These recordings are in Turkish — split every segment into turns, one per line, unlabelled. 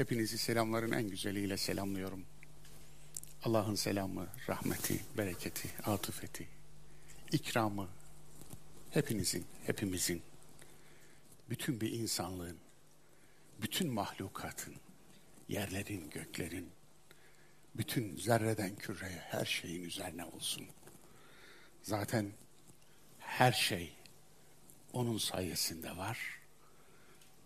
Hepinizi selamların en güzeliyle selamlıyorum. Allah'ın selamı, rahmeti, bereketi, atıfeti, ikramı hepinizin, hepimizin, bütün bir insanlığın, bütün mahlukatın, yerlerin, göklerin, bütün zerreden küreye her şeyin üzerine olsun. Zaten her şey onun sayesinde var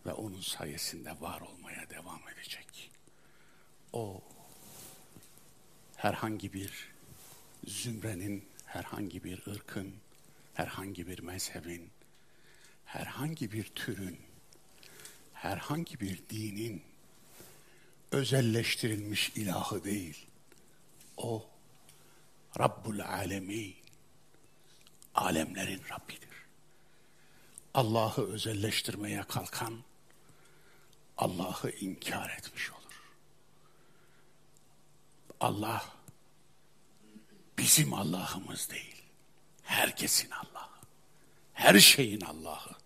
ve onun sayesinde var olmaya devam edecek. O herhangi bir zümrenin, herhangi bir ırkın, herhangi bir mezhebin, herhangi bir türün, herhangi bir dinin özelleştirilmiş ilahı değil. O Rabbul Alemin, alemlerin Rabbidir. Allah'ı özelleştirmeye kalkan Allah'ı inkar etmiş olur. Allah bizim Allah'ımız değil. Herkesin Allah'ı. Her şeyin Allah'ı.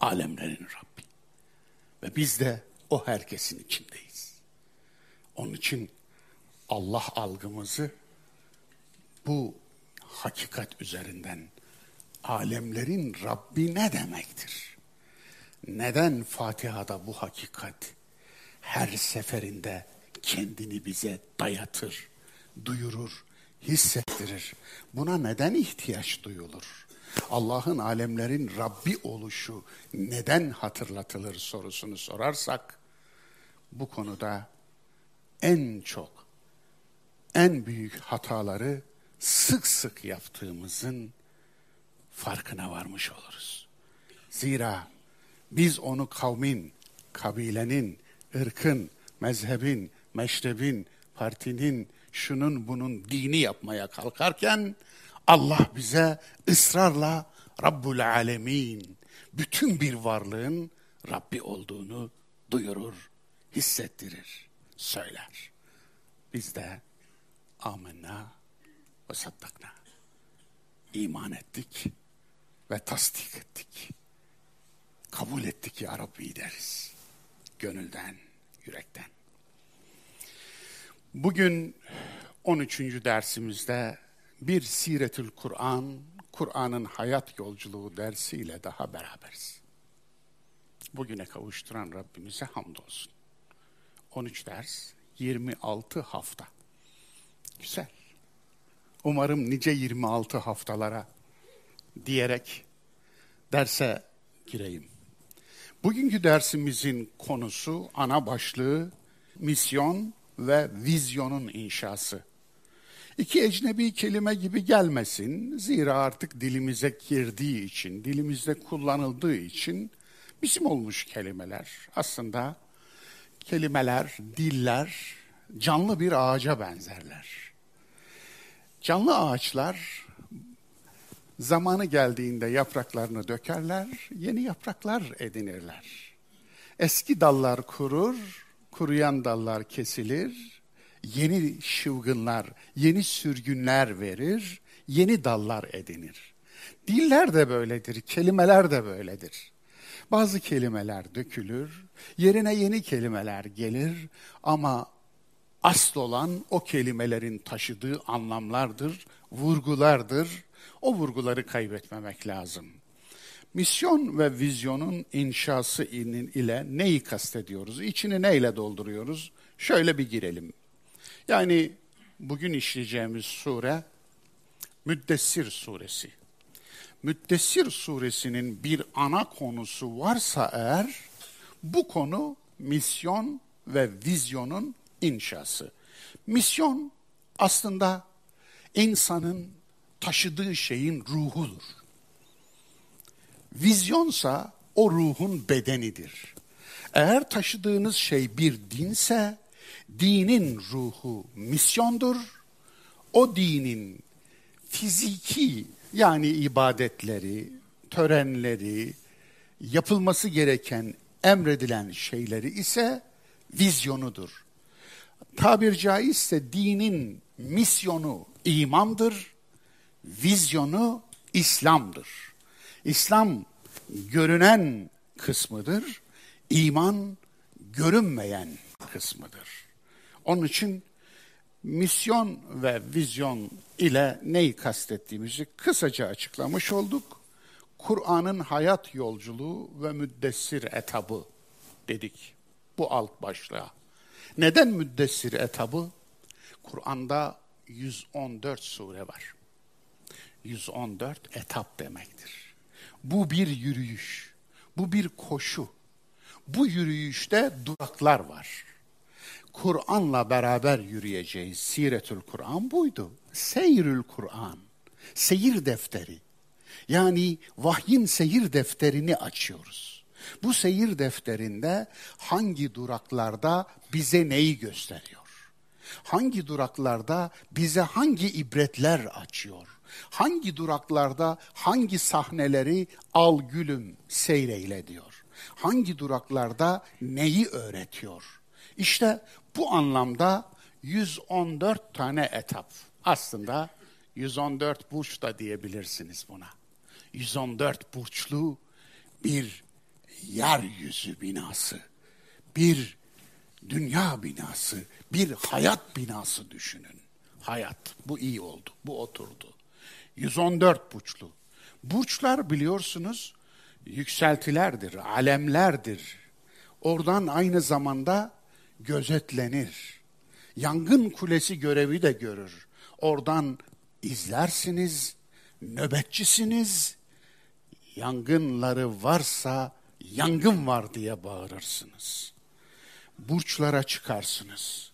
Alemlerin Rabbi. Ve biz de o herkesin içindeyiz. Onun için Allah algımızı bu hakikat üzerinden alemlerin Rabbi ne demektir? Neden Fatiha'da bu hakikat her seferinde kendini bize dayatır, duyurur, hissettirir? Buna neden ihtiyaç duyulur? Allah'ın alemlerin Rabbi oluşu neden hatırlatılır sorusunu sorarsak bu konuda en çok en büyük hataları sık sık yaptığımızın farkına varmış oluruz. Zira biz onu kavmin, kabilenin, ırkın, mezhebin, meşrebin, partinin, şunun bunun dini yapmaya kalkarken Allah bize ısrarla Rabbul Alemin, bütün bir varlığın Rabbi olduğunu duyurur, hissettirir, söyler. Biz de amenna ve saddakna. İman ettik ve tasdik ettik. Kabul ettik ya Rabbi deriz. Gönülden, yürekten. Bugün 13. dersimizde bir Siretül Kur'an, Kur'an'ın hayat yolculuğu dersiyle daha beraberiz. Bugüne kavuşturan Rabbimize hamdolsun. 13 ders, 26 hafta. Güzel. Umarım nice 26 haftalara diyerek derse gireyim. Bugünkü dersimizin konusu, ana başlığı misyon ve vizyonun inşası. İki ecnebi kelime gibi gelmesin. Zira artık dilimize girdiği için, dilimizde kullanıldığı için bizim olmuş kelimeler. Aslında kelimeler, diller canlı bir ağaca benzerler. Canlı ağaçlar zamanı geldiğinde yapraklarını dökerler, yeni yapraklar edinirler. Eski dallar kurur, kuruyan dallar kesilir, yeni şıvgınlar, yeni sürgünler verir, yeni dallar edinir. Diller de böyledir, kelimeler de böyledir. Bazı kelimeler dökülür, yerine yeni kelimeler gelir ama asıl olan o kelimelerin taşıdığı anlamlardır, vurgulardır. O vurguları kaybetmemek lazım. Misyon ve vizyonun inşası ile neyi kastediyoruz? İçini neyle dolduruyoruz? Şöyle bir girelim. Yani bugün işleyeceğimiz sure Müddessir suresi. Müddessir suresinin bir ana konusu varsa eğer bu konu misyon ve vizyonun inşası. Misyon aslında insanın taşıdığı şeyin ruhudur. Vizyonsa o ruhun bedenidir. Eğer taşıdığınız şey bir dinse, dinin ruhu misyondur. O dinin fiziki yani ibadetleri, törenleri, yapılması gereken emredilen şeyleri ise vizyonudur. Tabir caizse dinin misyonu imandır, vizyonu İslam'dır. İslam görünen kısmıdır, iman görünmeyen kısmıdır. Onun için misyon ve vizyon ile neyi kastettiğimizi kısaca açıklamış olduk. Kur'an'ın hayat yolculuğu ve müddessir etabı dedik bu alt başlığa. Neden müddessir etabı? Kur'an'da 114 sure var. 114 etap demektir. Bu bir yürüyüş, bu bir koşu. Bu yürüyüşte duraklar var. Kur'an'la beraber yürüyeceğiz. Siretül Kur'an buydu. Seyrül Kur'an. Seyir defteri. Yani vahyin seyir defterini açıyoruz. Bu seyir defterinde hangi duraklarda bize neyi gösteriyor? Hangi duraklarda bize hangi ibretler açıyor? Hangi duraklarda hangi sahneleri al gülüm seyreyle diyor? Hangi duraklarda neyi öğretiyor? İşte bu anlamda 114 tane etap. Aslında 114 burç da diyebilirsiniz buna. 114 burçlu bir yeryüzü binası, bir dünya binası, bir hayat binası düşünün. Hayat, bu iyi oldu, bu oturdu. 114 burçlu. Burçlar biliyorsunuz yükseltilerdir, alemlerdir. Oradan aynı zamanda gözetlenir. Yangın kulesi görevi de görür. Oradan izlersiniz, nöbetçisiniz. Yangınları varsa yangın var diye bağırırsınız. Burçlara çıkarsınız.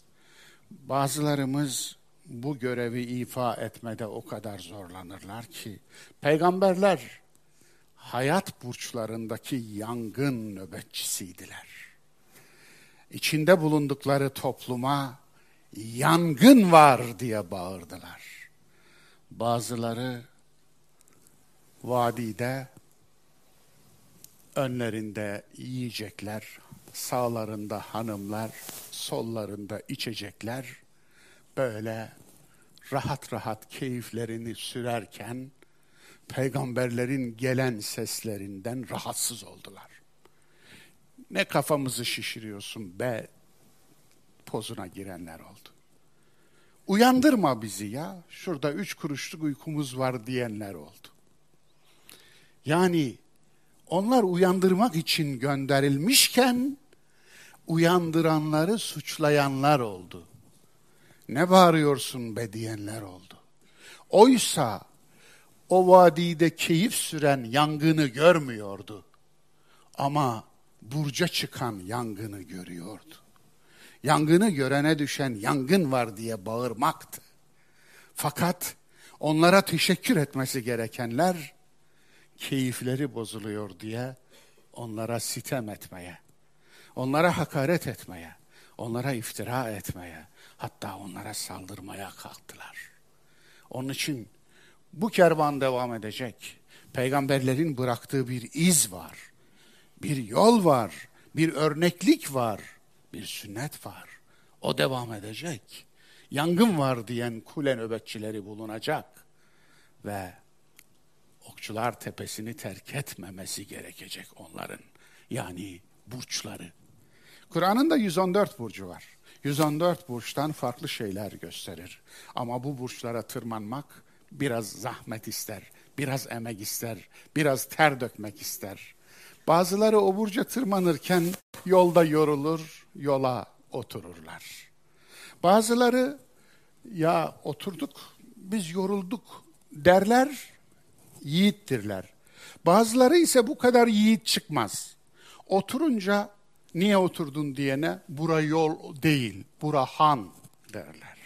Bazılarımız bu görevi ifa etmede o kadar zorlanırlar ki peygamberler hayat burçlarındaki yangın nöbetçisiydiler. İçinde bulundukları topluma yangın var diye bağırdılar. Bazıları vadide önlerinde yiyecekler, sağlarında hanımlar, sollarında içecekler böyle rahat rahat keyiflerini sürerken peygamberlerin gelen seslerinden rahatsız oldular. Ne kafamızı şişiriyorsun be pozuna girenler oldu. Uyandırma bizi ya. Şurada üç kuruşluk uykumuz var diyenler oldu. Yani onlar uyandırmak için gönderilmişken uyandıranları suçlayanlar oldu. Ne bağırıyorsun be diyenler oldu. Oysa o vadide keyif süren yangını görmüyordu. Ama burca çıkan yangını görüyordu. Yangını görene düşen yangın var diye bağırmaktı. Fakat onlara teşekkür etmesi gerekenler keyifleri bozuluyor diye onlara sitem etmeye, onlara hakaret etmeye, onlara iftira etmeye, hatta onlara saldırmaya kalktılar. Onun için bu kervan devam edecek. Peygamberlerin bıraktığı bir iz var. Bir yol var. Bir örneklik var. Bir sünnet var. O devam edecek. Yangın var diyen kule nöbetçileri bulunacak. Ve okçular tepesini terk etmemesi gerekecek onların. Yani burçları. Kur'an'ın da 114 burcu var. 114 burçtan farklı şeyler gösterir. Ama bu burçlara tırmanmak biraz zahmet ister, biraz emek ister, biraz ter dökmek ister. Bazıları o burca tırmanırken yolda yorulur, yola otururlar. Bazıları ya oturduk, biz yorulduk derler, yiğittirler. Bazıları ise bu kadar yiğit çıkmaz. Oturunca niye oturdun diyene bura yol değil, bura han derler.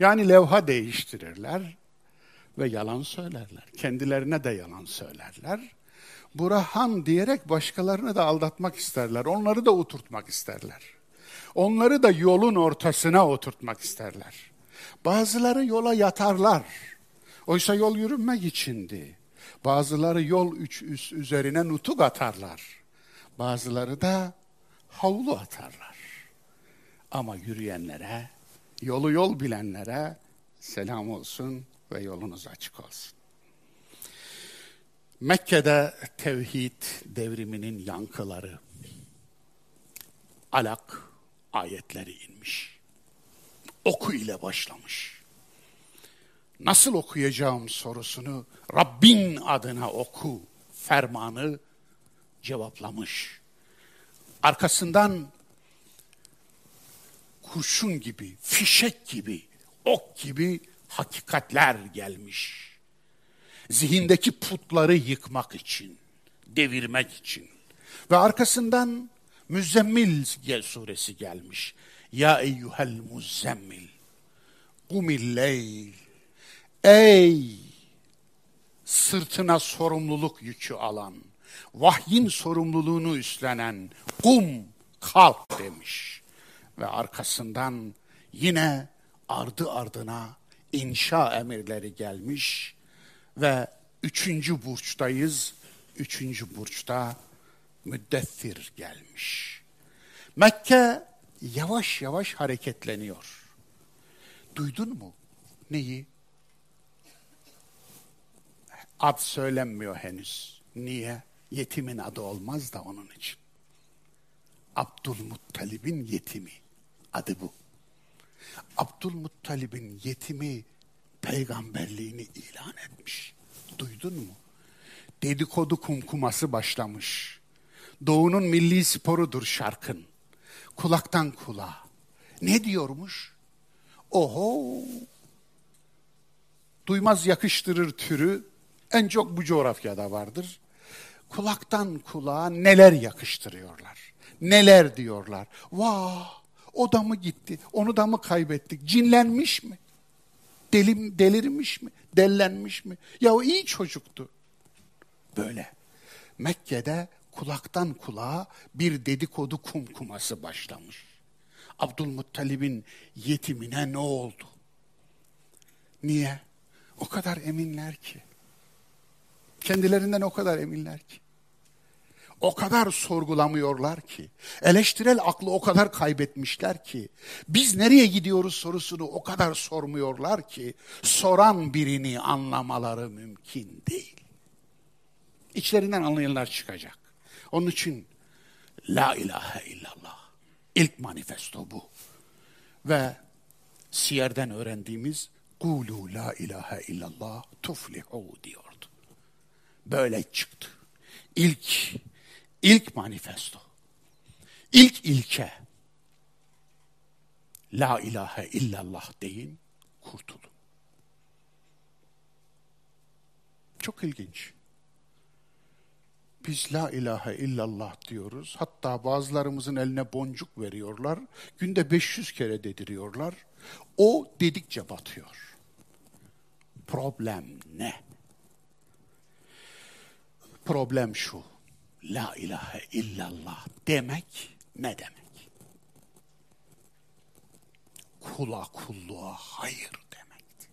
Yani levha değiştirirler ve yalan söylerler. Kendilerine de yalan söylerler. Burahan diyerek başkalarını da aldatmak isterler. Onları da oturtmak isterler. Onları da yolun ortasına oturtmak isterler. Bazıları yola yatarlar. Oysa yol yürünmek içindi. Bazıları yol üç üst üzerine nutuk atarlar. Bazıları da havlu atarlar. Ama yürüyenlere, yolu yol bilenlere selam olsun ve yolunuz açık olsun. Mekke'de tevhid devriminin yankıları Alak ayetleri inmiş. Oku ile başlamış. Nasıl okuyacağım sorusunu Rabbin adına oku fermanı cevaplamış. Arkasından kurşun gibi, fişek gibi, ok gibi hakikatler gelmiş. Zihindeki putları yıkmak için, devirmek için. Ve arkasından Müzzemmil suresi gelmiş. Ya eyyuhel muzzemmil. Kumil leyl. Ey sırtına sorumluluk yükü alan, vahyin sorumluluğunu üstlenen, kum kalk demiş. Ve arkasından yine ardı ardına inşa emirleri gelmiş ve üçüncü burçtayız. Üçüncü burçta müddessir gelmiş. Mekke yavaş yavaş hareketleniyor. Duydun mu? Neyi? Ad söylenmiyor henüz. Niye? Yetimin adı olmaz da onun için. Abdülmuttalib'in yetimi. Adı bu. Abdülmuttalib'in yetimi peygamberliğini ilan etmiş. Duydun mu? Dedikodu kumkuması başlamış. Doğu'nun milli sporudur şarkın. Kulaktan kulağa. Ne diyormuş? Oho! Duymaz yakıştırır türü en çok bu coğrafyada vardır. Kulaktan kulağa neler yakıştırıyorlar. Neler diyorlar. Vah! O da mı gitti? Onu da mı kaybettik? Cinlenmiş mi? Delim, delirmiş mi? Dellenmiş mi? Ya o iyi çocuktu. Böyle. Mekke'de kulaktan kulağa bir dedikodu kumkuması başlamış. Abdülmuttalib'in yetimine ne oldu? Niye? O kadar eminler ki. Kendilerinden o kadar eminler ki. O kadar sorgulamıyorlar ki. Eleştirel aklı o kadar kaybetmişler ki. Biz nereye gidiyoruz sorusunu o kadar sormuyorlar ki. Soran birini anlamaları mümkün değil. İçlerinden anlayanlar çıkacak. Onun için La ilahe illallah. İlk manifesto bu. Ve Siyer'den öğrendiğimiz Kulu la ilahe illallah tuflihu diyordu. Böyle çıktı. İlk, ilk manifesto. İlk ilke. La ilahe illallah deyin, kurtulun. Çok ilginç. Biz la ilahe illallah diyoruz. Hatta bazılarımızın eline boncuk veriyorlar. Günde 500 kere dediriyorlar. O dedikçe batıyor. Problem ne? Problem şu. La ilahe illallah demek ne demek? Kula kulluğa hayır demekti.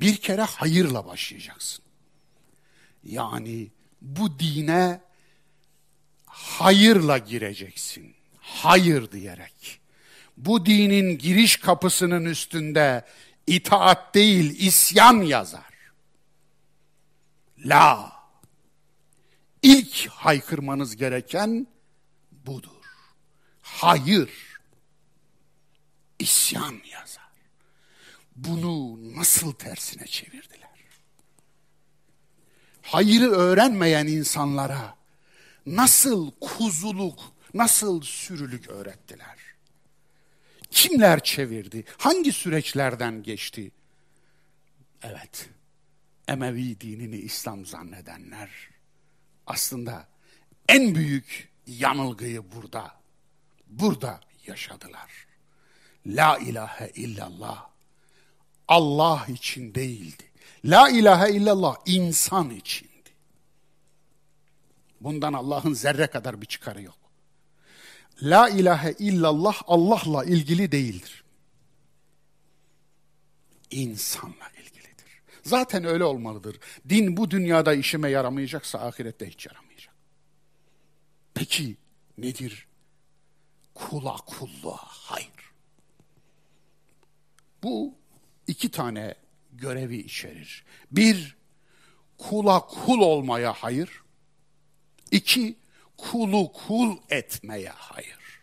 Bir kere hayırla başlayacaksın. Yani bu dine hayırla gireceksin. Hayır diyerek. Bu dinin giriş kapısının üstünde itaat değil isyan yazar. La. İlk haykırmanız gereken budur. Hayır. İsyan yazar. Bunu nasıl tersine çevirdiler? hayırı öğrenmeyen insanlara nasıl kuzuluk, nasıl sürülük öğrettiler? Kimler çevirdi? Hangi süreçlerden geçti? Evet, Emevi dinini İslam zannedenler aslında en büyük yanılgıyı burada, burada yaşadılar. La ilahe illallah Allah için değildi. La ilahe illallah insan içindi. Bundan Allah'ın zerre kadar bir çıkarı yok. La ilahe illallah Allah'la ilgili değildir. İnsanla. Zaten öyle olmalıdır. Din bu dünyada işime yaramayacaksa ahirette hiç yaramayacak. Peki nedir? Kula kulluğa hayır. Bu iki tane görevi içerir. Bir, kula kul olmaya hayır. İki, Kulu kul etmeye hayır.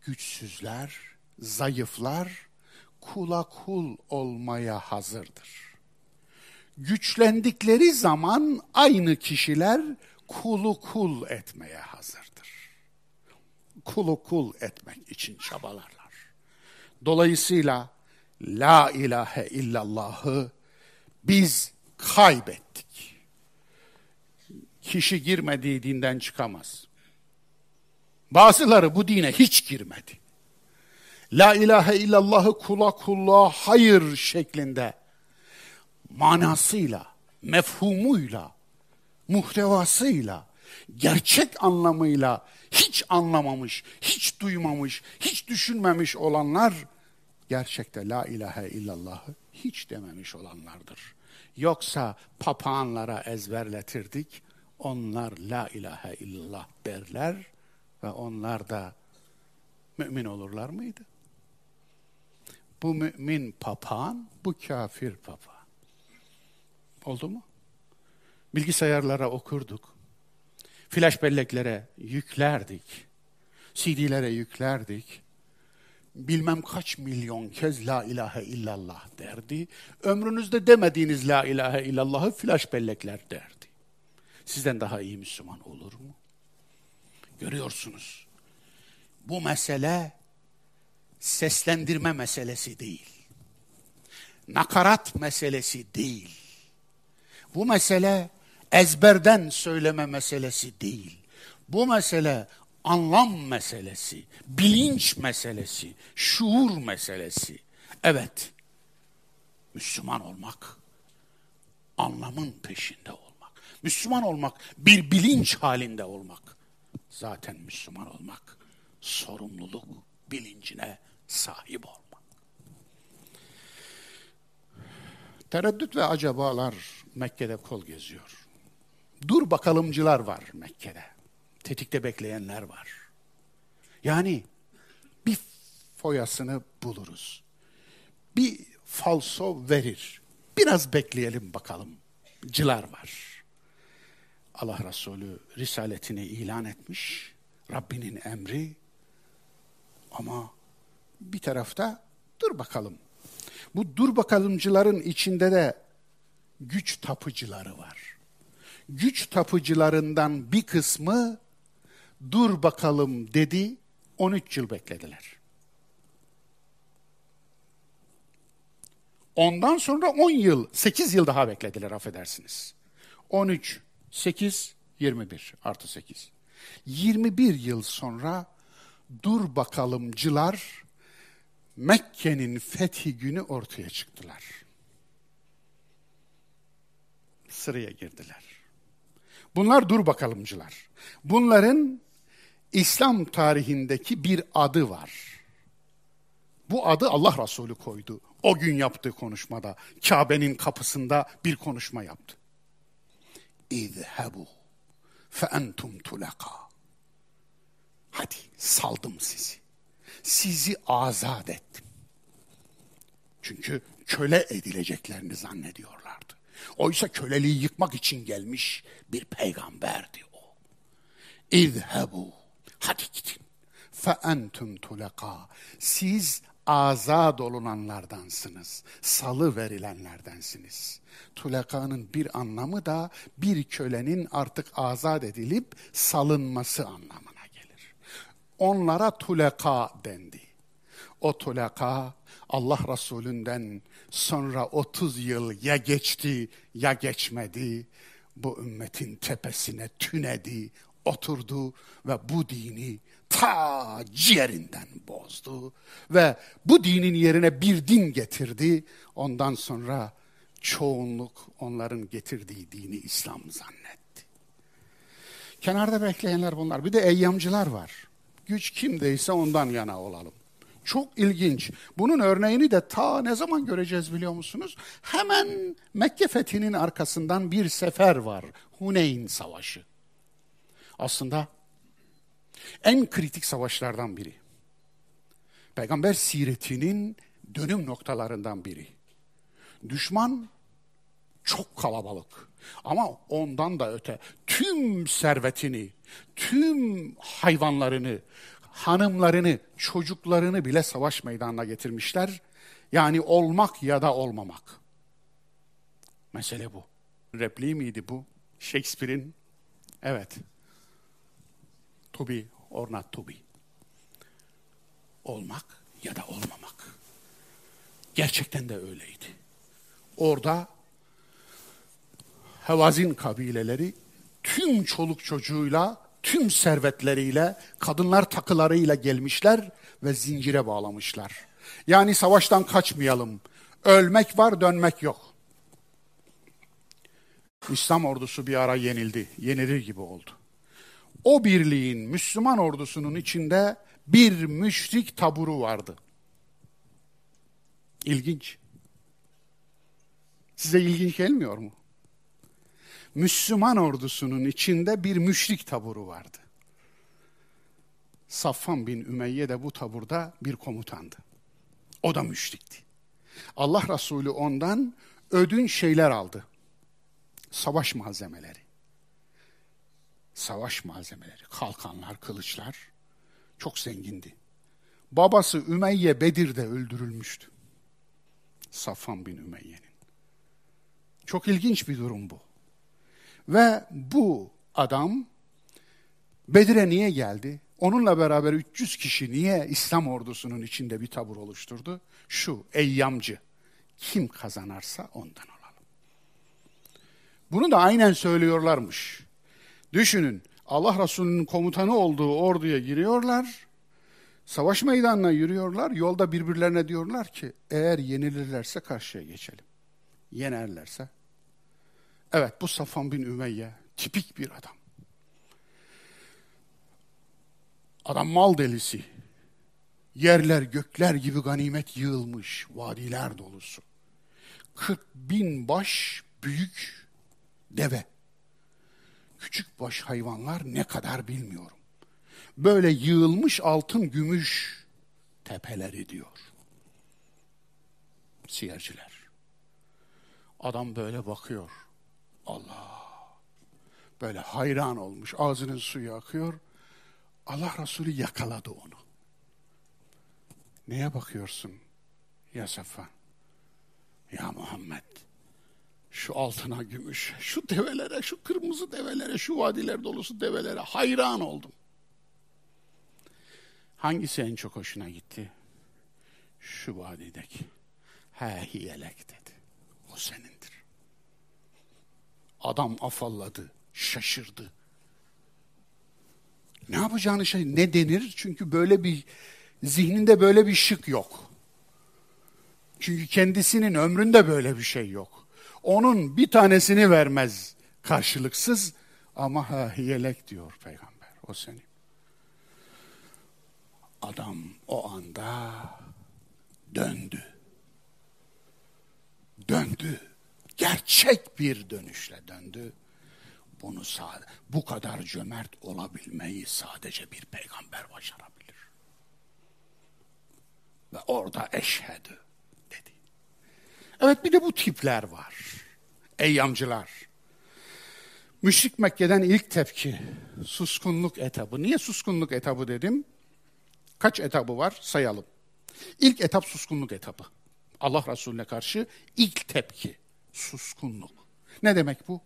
Güçsüzler, zayıflar kula kul olmaya hazırdır. Güçlendikleri zaman aynı kişiler kulu kul etmeye hazırdır. Kulu kul etmek için çabalarlar. Dolayısıyla la ilahe illallahı biz kaybettik. Kişi girmediği dinden çıkamaz. Bazıları bu dine hiç girmedi. La ilahe illallahı kula kulluğa hayır şeklinde manasıyla, mefhumuyla, muhtevasıyla, gerçek anlamıyla hiç anlamamış, hiç duymamış, hiç düşünmemiş olanlar gerçekte la ilahe illallahı hiç dememiş olanlardır. Yoksa papağanlara ezberletirdik, onlar la ilahe illallah derler ve onlar da mümin olurlar mıydı? Bu mümin papağan, bu kafir papağan. Oldu mu? Bilgisayarlara okurduk. Flash belleklere yüklerdik. CD'lere yüklerdik. Bilmem kaç milyon kez la ilahe illallah derdi. Ömrünüzde demediğiniz la ilahe illallahı flash bellekler derdi. Sizden daha iyi Müslüman olur mu? Görüyorsunuz. Bu mesele seslendirme meselesi değil. Nakarat meselesi değil. Bu mesele ezberden söyleme meselesi değil. Bu mesele anlam meselesi, bilinç meselesi, şuur meselesi. Evet, Müslüman olmak, anlamın peşinde olmak. Müslüman olmak, bir bilinç halinde olmak. Zaten Müslüman olmak, sorumluluk bilincine sahip olmak. Tereddüt ve acabalar Mekke'de kol geziyor. Dur bakalımcılar var Mekke'de. Tetikte bekleyenler var. Yani bir foyasını buluruz. Bir falso verir. Biraz bekleyelim bakalım. Cılar var. Allah Resulü risaletini ilan etmiş. Rabbinin emri. Ama bir tarafta dur bakalım. Bu dur bakalımcıların içinde de güç tapıcıları var. Güç tapıcılarından bir kısmı dur bakalım dedi, 13 yıl beklediler. Ondan sonra 10 yıl, 8 yıl daha beklediler affedersiniz. 13, 8, 21 artı 8. 21 yıl sonra dur bakalımcılar Mekke'nin fethi günü ortaya çıktılar. Sıraya girdiler. Bunlar dur bakalımcılar. Bunların İslam tarihindeki bir adı var. Bu adı Allah Resulü koydu. O gün yaptığı konuşmada Kabe'nin kapısında bir konuşma yaptı. İzhebu fe entum tulaka. Hadi saldım sizi. Sizi azat ettim. Çünkü köle edileceklerini zannediyorlardı. Oysa köleliği yıkmak için gelmiş bir peygamberdi o. İzhebu. Hadi gidin. Fe entum tulaka. Siz azad olunanlardansınız. Salı verilenlerdensiniz. Tulakanın bir anlamı da bir kölenin artık azat edilip salınması gelir. Onlara tulaka dendi. O tulaka Allah Resulünden sonra 30 yıl ya geçti ya geçmedi. Bu ümmetin tepesine tünedi, oturdu ve bu dini ta ciğerinden bozdu ve bu dinin yerine bir din getirdi. Ondan sonra çoğunluk onların getirdiği dini İslam zannetti. Kenarda bekleyenler bunlar. Bir de eyyamcılar var. Güç kimdeyse ondan yana olalım. Çok ilginç. Bunun örneğini de ta ne zaman göreceğiz biliyor musunuz? Hemen Mekke fethinin arkasından bir sefer var. Huneyn Savaşı. Aslında en kritik savaşlardan biri. Peygamber siretinin dönüm noktalarından biri. Düşman Çok kalabalık. Ama ondan da öte tüm servetini, tüm hayvanlarını, hanımlarını, çocuklarını bile savaş meydanına getirmişler. Yani olmak ya da olmamak. Mesele bu. Repliği miydi bu? Shakespeare'in. Evet. To be or not to be. Olmak ya da olmamak. Gerçekten de öyleydi. Orada Hevazin kabileleri tüm çoluk çocuğuyla, tüm servetleriyle, kadınlar takılarıyla gelmişler ve zincire bağlamışlar. Yani savaştan kaçmayalım. Ölmek var, dönmek yok. İslam ordusu bir ara yenildi. Yenilir gibi oldu. O birliğin Müslüman ordusunun içinde bir müşrik taburu vardı. İlginç. Size ilginç gelmiyor mu? Müslüman ordusunun içinde bir müşrik taburu vardı. Safvan bin Ümeyye de bu taburda bir komutandı. O da müşrikti. Allah Resulü ondan ödün şeyler aldı. Savaş malzemeleri. Savaş malzemeleri, kalkanlar, kılıçlar. Çok zengindi. Babası Ümeyye Bedir'de öldürülmüştü. Safvan bin Ümeyye'nin. Çok ilginç bir durum bu. Ve bu adam Bedir'e niye geldi? Onunla beraber 300 kişi niye İslam ordusunun içinde bir tabur oluşturdu? Şu eyyamcı. Kim kazanarsa ondan olalım. Bunu da aynen söylüyorlarmış. Düşünün Allah Resulü'nün komutanı olduğu orduya giriyorlar. Savaş meydanına yürüyorlar. Yolda birbirlerine diyorlar ki eğer yenilirlerse karşıya geçelim. Yenerlerse. Evet bu Safan bin Ümeyye tipik bir adam. Adam mal delisi. Yerler gökler gibi ganimet yığılmış. Vadiler dolusu. 40 bin baş büyük deve. Küçük baş hayvanlar ne kadar bilmiyorum. Böyle yığılmış altın gümüş tepeleri diyor. Siyerciler. Adam böyle bakıyor. Allah. Böyle hayran olmuş. Ağzının suyu akıyor. Allah Resulü yakaladı onu. Neye bakıyorsun ya Safvan? Ya Muhammed şu altına gümüş, şu develere, şu kırmızı develere, şu vadiler dolusu develere hayran oldum. Hangisi en çok hoşuna gitti? Şu vadideki. He hiyelek dedi. O senindir. Adam afalladı, şaşırdı. Ne yapacağını şey ne denir? Çünkü böyle bir zihninde böyle bir şık yok. Çünkü kendisinin ömründe böyle bir şey yok. Onun bir tanesini vermez karşılıksız ama ha yelek diyor peygamber. O senin. Adam o anda döndü. Döndü. Gerçek bir dönüşle döndü bunu bu kadar cömert olabilmeyi sadece bir peygamber başarabilir. Ve orada eşhedü dedi. Evet bir de bu tipler var. Eyyamcılar. Müşrik Mekke'den ilk tepki suskunluk etabı. Niye suskunluk etabı dedim? Kaç etabı var sayalım. İlk etap suskunluk etabı. Allah Resulüne karşı ilk tepki suskunluk. Ne demek bu?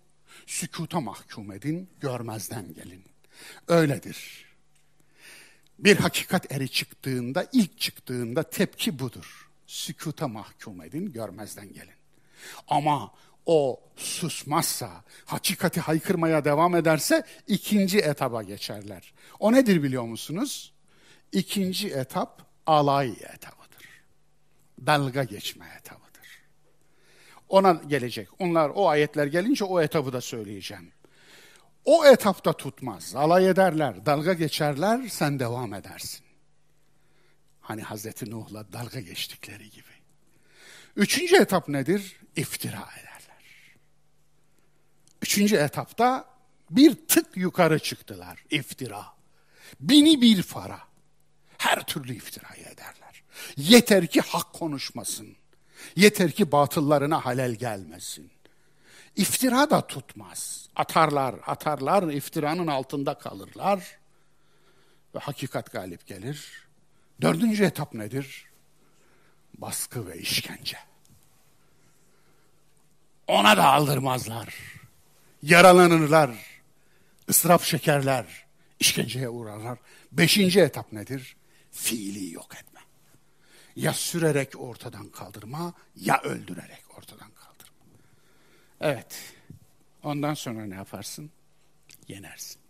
Sükuta mahkum edin, görmezden gelin. Öyledir. Bir hakikat eri çıktığında, ilk çıktığında tepki budur. Sükuta mahkum edin, görmezden gelin. Ama o susmazsa, hakikati haykırmaya devam ederse ikinci etaba geçerler. O nedir biliyor musunuz? İkinci etap alay etabıdır. Dalga geçme etabı. Ona gelecek. Onlar o ayetler gelince o etabı da söyleyeceğim. O etapta tutmaz. Alay ederler, dalga geçerler, sen devam edersin. Hani Hazreti Nuh'la dalga geçtikleri gibi. Üçüncü etap nedir? İftira ederler. Üçüncü etapta bir tık yukarı çıktılar. İftira. Bini bir fara. Her türlü iftirayı ederler. Yeter ki hak konuşmasın. Yeter ki batıllarına halel gelmesin. İftira da tutmaz. Atarlar, atarlar, iftiranın altında kalırlar. Ve hakikat galip gelir. Dördüncü etap nedir? Baskı ve işkence. Ona da aldırmazlar. Yaralanırlar. ıstırap şekerler. işkenceye uğrarlar. Beşinci etap nedir? Fiili yok etme. Ya sürerek ortadan kaldırma ya öldürerek ortadan kaldırma. Evet. Ondan sonra ne yaparsın? Yenersin.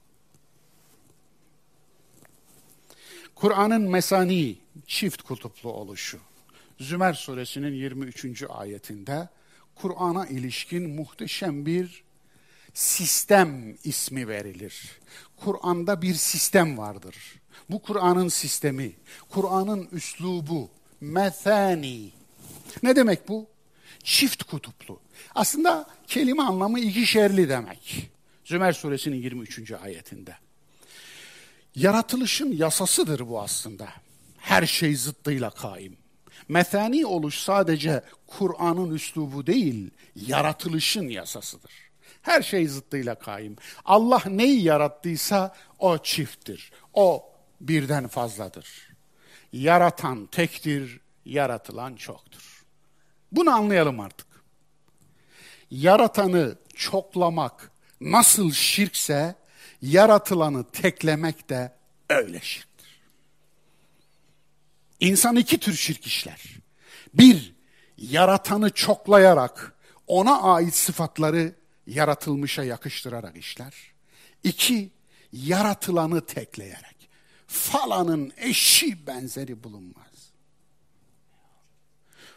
Kur'an'ın mesani çift kutuplu oluşu. Zümer suresinin 23. ayetinde Kur'an'a ilişkin muhteşem bir sistem ismi verilir. Kur'an'da bir sistem vardır. Bu Kur'an'ın sistemi, Kur'an'ın üslubu, methani. Ne demek bu? Çift kutuplu. Aslında kelime anlamı ikişerli demek. Zümer suresinin 23. ayetinde. Yaratılışın yasasıdır bu aslında. Her şey zıttıyla kaim. Methani oluş sadece Kur'an'ın üslubu değil, yaratılışın yasasıdır. Her şey zıttıyla kaim. Allah neyi yarattıysa o çifttir. O birden fazladır. Yaratan tektir, yaratılan çoktur. Bunu anlayalım artık. Yaratanı çoklamak nasıl şirkse, yaratılanı teklemek de öyle şirktir. İnsan iki tür şirk işler. Bir, yaratanı çoklayarak ona ait sıfatları yaratılmışa yakıştırarak işler. İki, yaratılanı tekleyerek. Falanın eşi benzeri bulunmaz.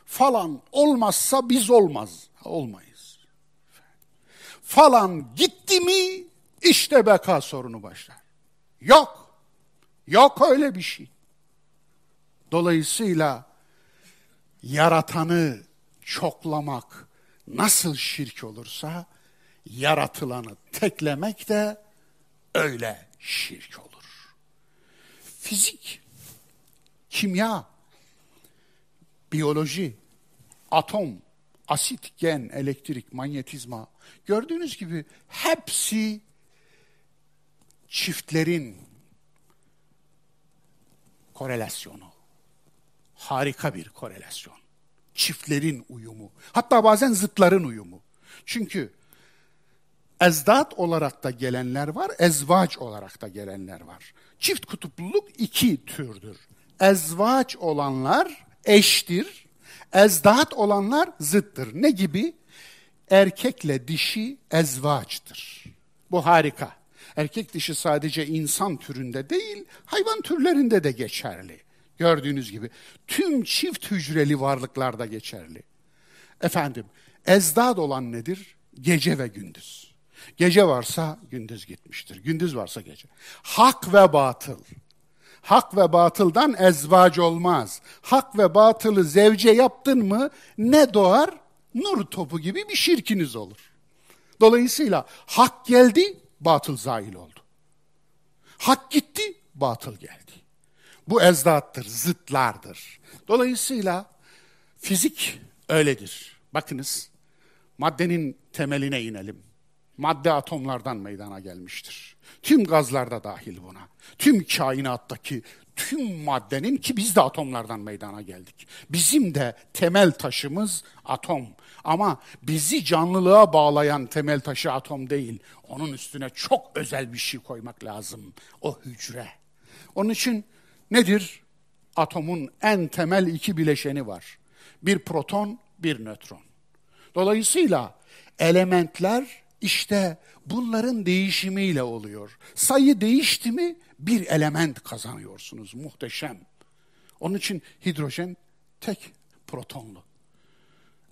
Falan olmazsa biz olmaz. Olmayız. Falan gitti mi işte beka sorunu başlar. Yok. Yok öyle bir şey. Dolayısıyla yaratanı çoklamak nasıl şirk olursa yaratılanı teklemek de öyle şirk olur. Fizik, kimya, biyoloji, atom, asit, gen, elektrik, manyetizma gördüğünüz gibi hepsi çiftlerin korelasyonu. Harika bir korelasyon. Çiftlerin uyumu. Hatta bazen zıtların uyumu. Çünkü ezdat olarak da gelenler var, ezvaç olarak da gelenler var. Çift kutupluluk iki türdür. Ezvaç olanlar eştir, ezdat olanlar zıttır. Ne gibi? Erkekle dişi ezvaçtır. Bu harika. Erkek dişi sadece insan türünde değil, hayvan türlerinde de geçerli. Gördüğünüz gibi tüm çift hücreli varlıklarda geçerli. Efendim, ezdad olan nedir? Gece ve gündüz. Gece varsa gündüz gitmiştir. Gündüz varsa gece. Hak ve batıl. Hak ve batıldan ezvac olmaz. Hak ve batılı zevce yaptın mı ne doğar? Nur topu gibi bir şirkiniz olur. Dolayısıyla hak geldi, batıl zail oldu. Hak gitti, batıl geldi. Bu ezdattır, zıtlardır. Dolayısıyla fizik öyledir. Bakınız, maddenin temeline inelim. Madde atomlardan meydana gelmiştir. Tüm gazlarda dahil buna. Tüm kainattaki tüm maddenin ki biz de atomlardan meydana geldik. Bizim de temel taşımız atom. Ama bizi canlılığa bağlayan temel taşı atom değil. Onun üstüne çok özel bir şey koymak lazım. O hücre. Onun için nedir? Atomun en temel iki bileşeni var. Bir proton, bir nötron. Dolayısıyla elementler işte bunların değişimiyle oluyor. Sayı değişti mi bir element kazanıyorsunuz. Muhteşem. Onun için hidrojen tek protonlu.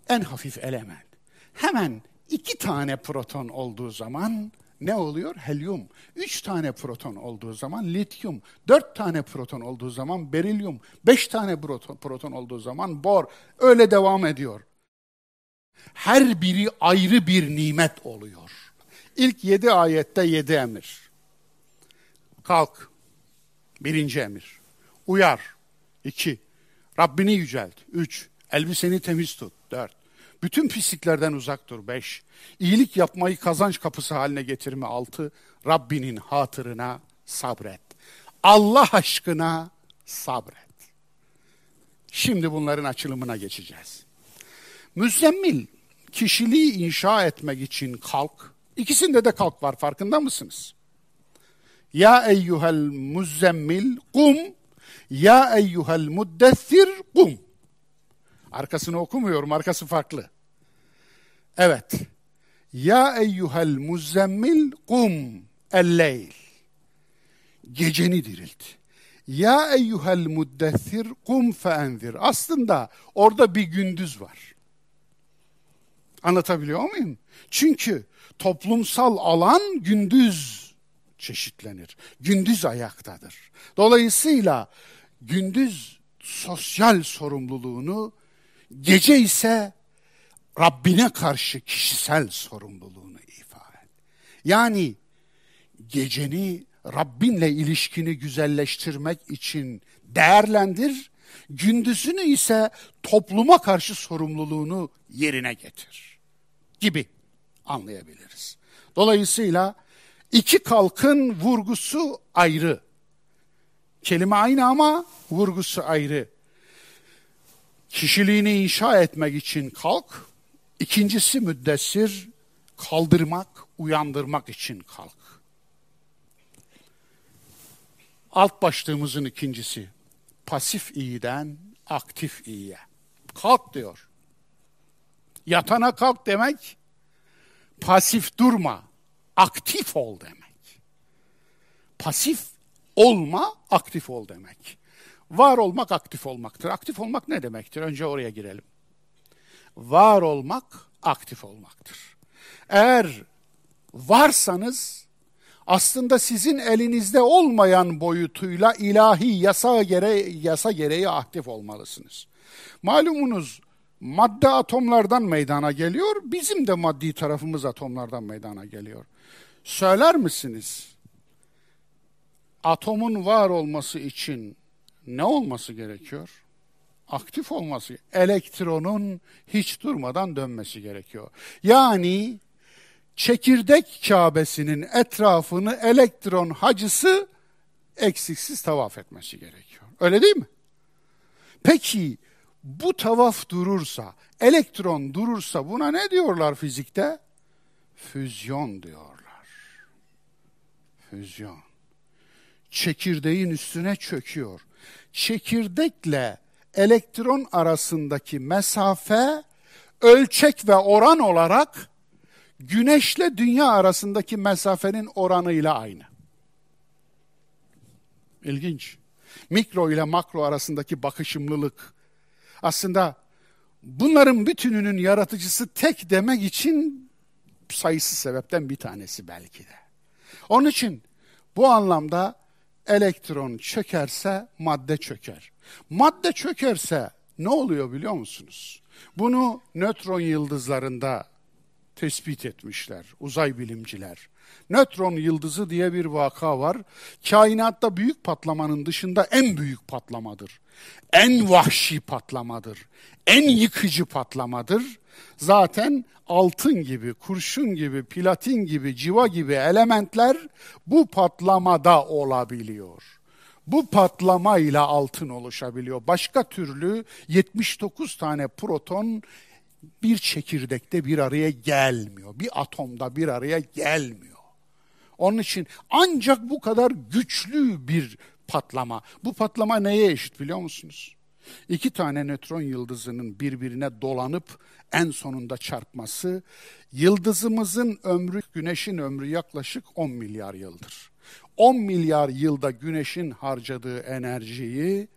En hafif element. Hemen iki tane proton olduğu zaman ne oluyor? Helyum. Üç tane proton olduğu zaman lityum. Dört tane proton olduğu zaman berilyum. Beş tane proton, proton olduğu zaman bor. Öyle devam ediyor. Her biri ayrı bir nimet oluyor. İlk yedi ayette yedi emir. Kalk. Birinci emir. Uyar. İki. Rabbini yücelt. Üç. Elbiseni temiz tut. Dört. Bütün pisliklerden uzak dur. Beş. İyilik yapmayı kazanç kapısı haline getirme. Altı. Rabbinin hatırına sabret. Allah aşkına sabret. Şimdi bunların açılımına geçeceğiz. Müzzemmil kişiliği inşa etmek için kalk. İkisinde de kalk var farkında mısınız? Ya eyyuhel muzzemmil kum. Ya eyyuhel muddessir kum. Arkasını okumuyorum, arkası farklı. Evet. Ya eyyuhel muzzemmil kum elleyl. Geceni dirilt. Ya eyyuhel muddessir kum feenzir. Aslında orada bir gündüz var. Anlatabiliyor muyum? Çünkü toplumsal alan gündüz çeşitlenir. Gündüz ayaktadır. Dolayısıyla gündüz sosyal sorumluluğunu, gece ise Rabbine karşı kişisel sorumluluğunu ifade. Yani geceni Rabbinle ilişkini güzelleştirmek için değerlendir, gündüzünü ise topluma karşı sorumluluğunu yerine getir gibi anlayabiliriz. Dolayısıyla iki kalkın vurgusu ayrı. Kelime aynı ama vurgusu ayrı. Kişiliğini inşa etmek için kalk. İkincisi müddessir, kaldırmak, uyandırmak için kalk. Alt başlığımızın ikincisi, pasif iyiden aktif iyiye. Kalk diyor. Yatana kalk demek, pasif durma, aktif ol demek. Pasif olma, aktif ol demek. Var olmak aktif olmaktır. Aktif olmak ne demektir? Önce oraya girelim. Var olmak aktif olmaktır. Eğer varsanız aslında sizin elinizde olmayan boyutuyla ilahi yasa gereği, yasa gereği aktif olmalısınız. Malumunuz madde atomlardan meydana geliyor, bizim de maddi tarafımız atomlardan meydana geliyor. Söyler misiniz? Atomun var olması için ne olması gerekiyor? Aktif olması, elektronun hiç durmadan dönmesi gerekiyor. Yani çekirdek Kabe'sinin etrafını elektron hacısı eksiksiz tavaf etmesi gerekiyor. Öyle değil mi? Peki bu tavaf durursa, elektron durursa buna ne diyorlar fizikte? Füzyon diyorlar. Füzyon. Çekirdeğin üstüne çöküyor. Çekirdekle elektron arasındaki mesafe ölçek ve oran olarak güneşle dünya arasındaki mesafenin oranıyla aynı. İlginç. Mikro ile makro arasındaki bakışımlılık. Aslında bunların bütününün yaratıcısı tek demek için sayısız sebepten bir tanesi belki de. Onun için bu anlamda elektron çökerse madde çöker. Madde çökerse ne oluyor biliyor musunuz? Bunu nötron yıldızlarında tespit etmişler uzay bilimciler. Nötron yıldızı diye bir vaka var. Kainatta büyük patlamanın dışında en büyük patlamadır. En vahşi patlamadır. En yıkıcı patlamadır. Zaten altın gibi, kurşun gibi, platin gibi, civa gibi elementler bu patlamada olabiliyor. Bu patlamayla altın oluşabiliyor. Başka türlü 79 tane proton bir çekirdekte bir araya gelmiyor. Bir atomda bir araya gelmiyor. Onun için ancak bu kadar güçlü bir patlama. Bu patlama neye eşit biliyor musunuz? İki tane nötron yıldızının birbirine dolanıp en sonunda çarpması, yıldızımızın ömrü, güneşin ömrü yaklaşık 10 milyar yıldır. 10 milyar yılda güneşin harcadığı enerjiyi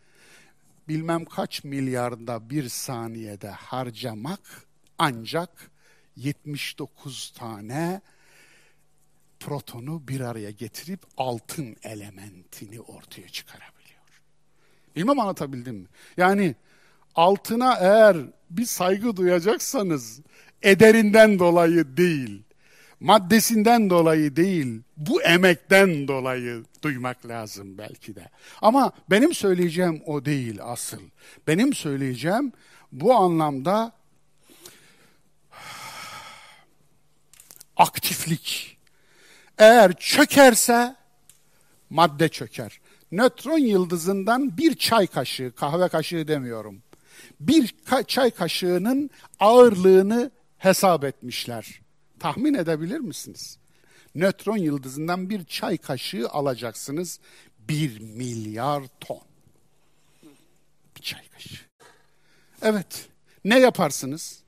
bilmem kaç milyarda bir saniyede harcamak ancak 79 tane protonu bir araya getirip altın elementini ortaya çıkarabiliyor. Bilmem anlatabildim mi? Yani altına eğer bir saygı duyacaksanız ederinden dolayı değil, maddesinden dolayı değil, bu emekten dolayı duymak lazım belki de. Ama benim söyleyeceğim o değil asıl. Benim söyleyeceğim bu anlamda aktiflik. Eğer çökerse madde çöker. Nötron yıldızından bir çay kaşığı, kahve kaşığı demiyorum. Bir ka- çay kaşığının ağırlığını hesap etmişler. Tahmin edebilir misiniz? Nötron yıldızından bir çay kaşığı alacaksınız. Bir milyar ton. Bir çay kaşığı. Evet. Ne yaparsınız?